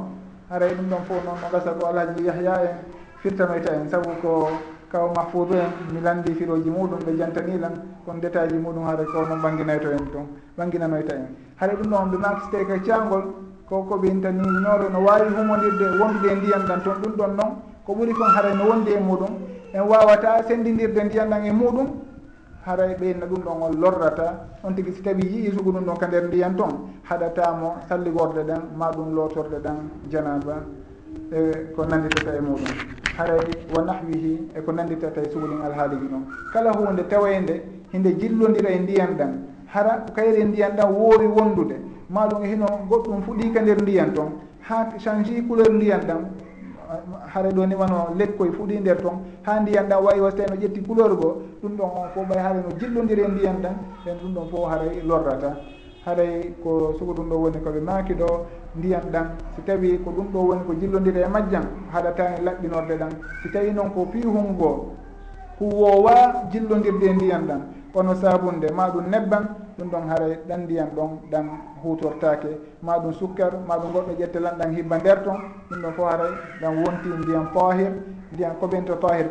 Haray ɗum ɗon fof noon no gasa ko alhaji yahya en firtanoyta en saabu ko kaw mahfoudou en mi landi firoji muɗum ɓe jantanilan kon détail ji muɗum haɗa e ko noon ɓanginayto en toon ɓanginanoyta en. Haɗa ɗum ɗon ɓe makste ka cangol ko koɓe intani ñoore no wawi humodirde wondude e ndiyan ɗan toon ɗum ɗon noon ko ɓuuri kon haray no wondi e muɗum en wawata sendidirde ndiyan ɗan e muɗum haray e ɓeyna ɗum ɗon on lorrata. On tigui si tawi yii sugu ɗum ɗon ka nder ndiyan toon haɗatamo salligorde ɗen ma ɗum lotorde ɗen janaba e ko nannditata e muɗum. Haray wa nahwihi eko nannditata e, e suhulin alhaaliji ɗon kala hunde tawayde hinde jillodira e ndiyan ɗan hara kayre ndiyan ɗan woori wondude. Maɗum e hino goɗɗum fuɗika nder ndiyan toon ha changi couleur ndiyan ɗan hara ɗo ni wano lekkoye fuɗi nder toon ha ndiyan ɗan wawi wasta no ƴetti couleur go ɗum ɗon on fof ɓay hara no jillodiri e ndiyan ɗan ɓen ɗum ɗon fof haray lorrata. haray ko sugo ɗum ɗo woni koɓe maaki ɗo ndiyam ɗan si tawi ko ɗum ɗo woni ko jillodiri e majjan haɗatani e laɓɓinorde ɗan si tawi noon ko piihungo huwowa jillodirde e ndiyam ɗan ono sabunde ma ɗum nebban ɗum ɗon haray ɗan ndiyam ɗon ɗan hutortake ma ɗum sukkar ma ɗum goɗɗo ƴettelan ɗan hibba nder ton ɗum ɗon fo haray ɗan wonti ndiyam tahir ndiyam koɓento tahir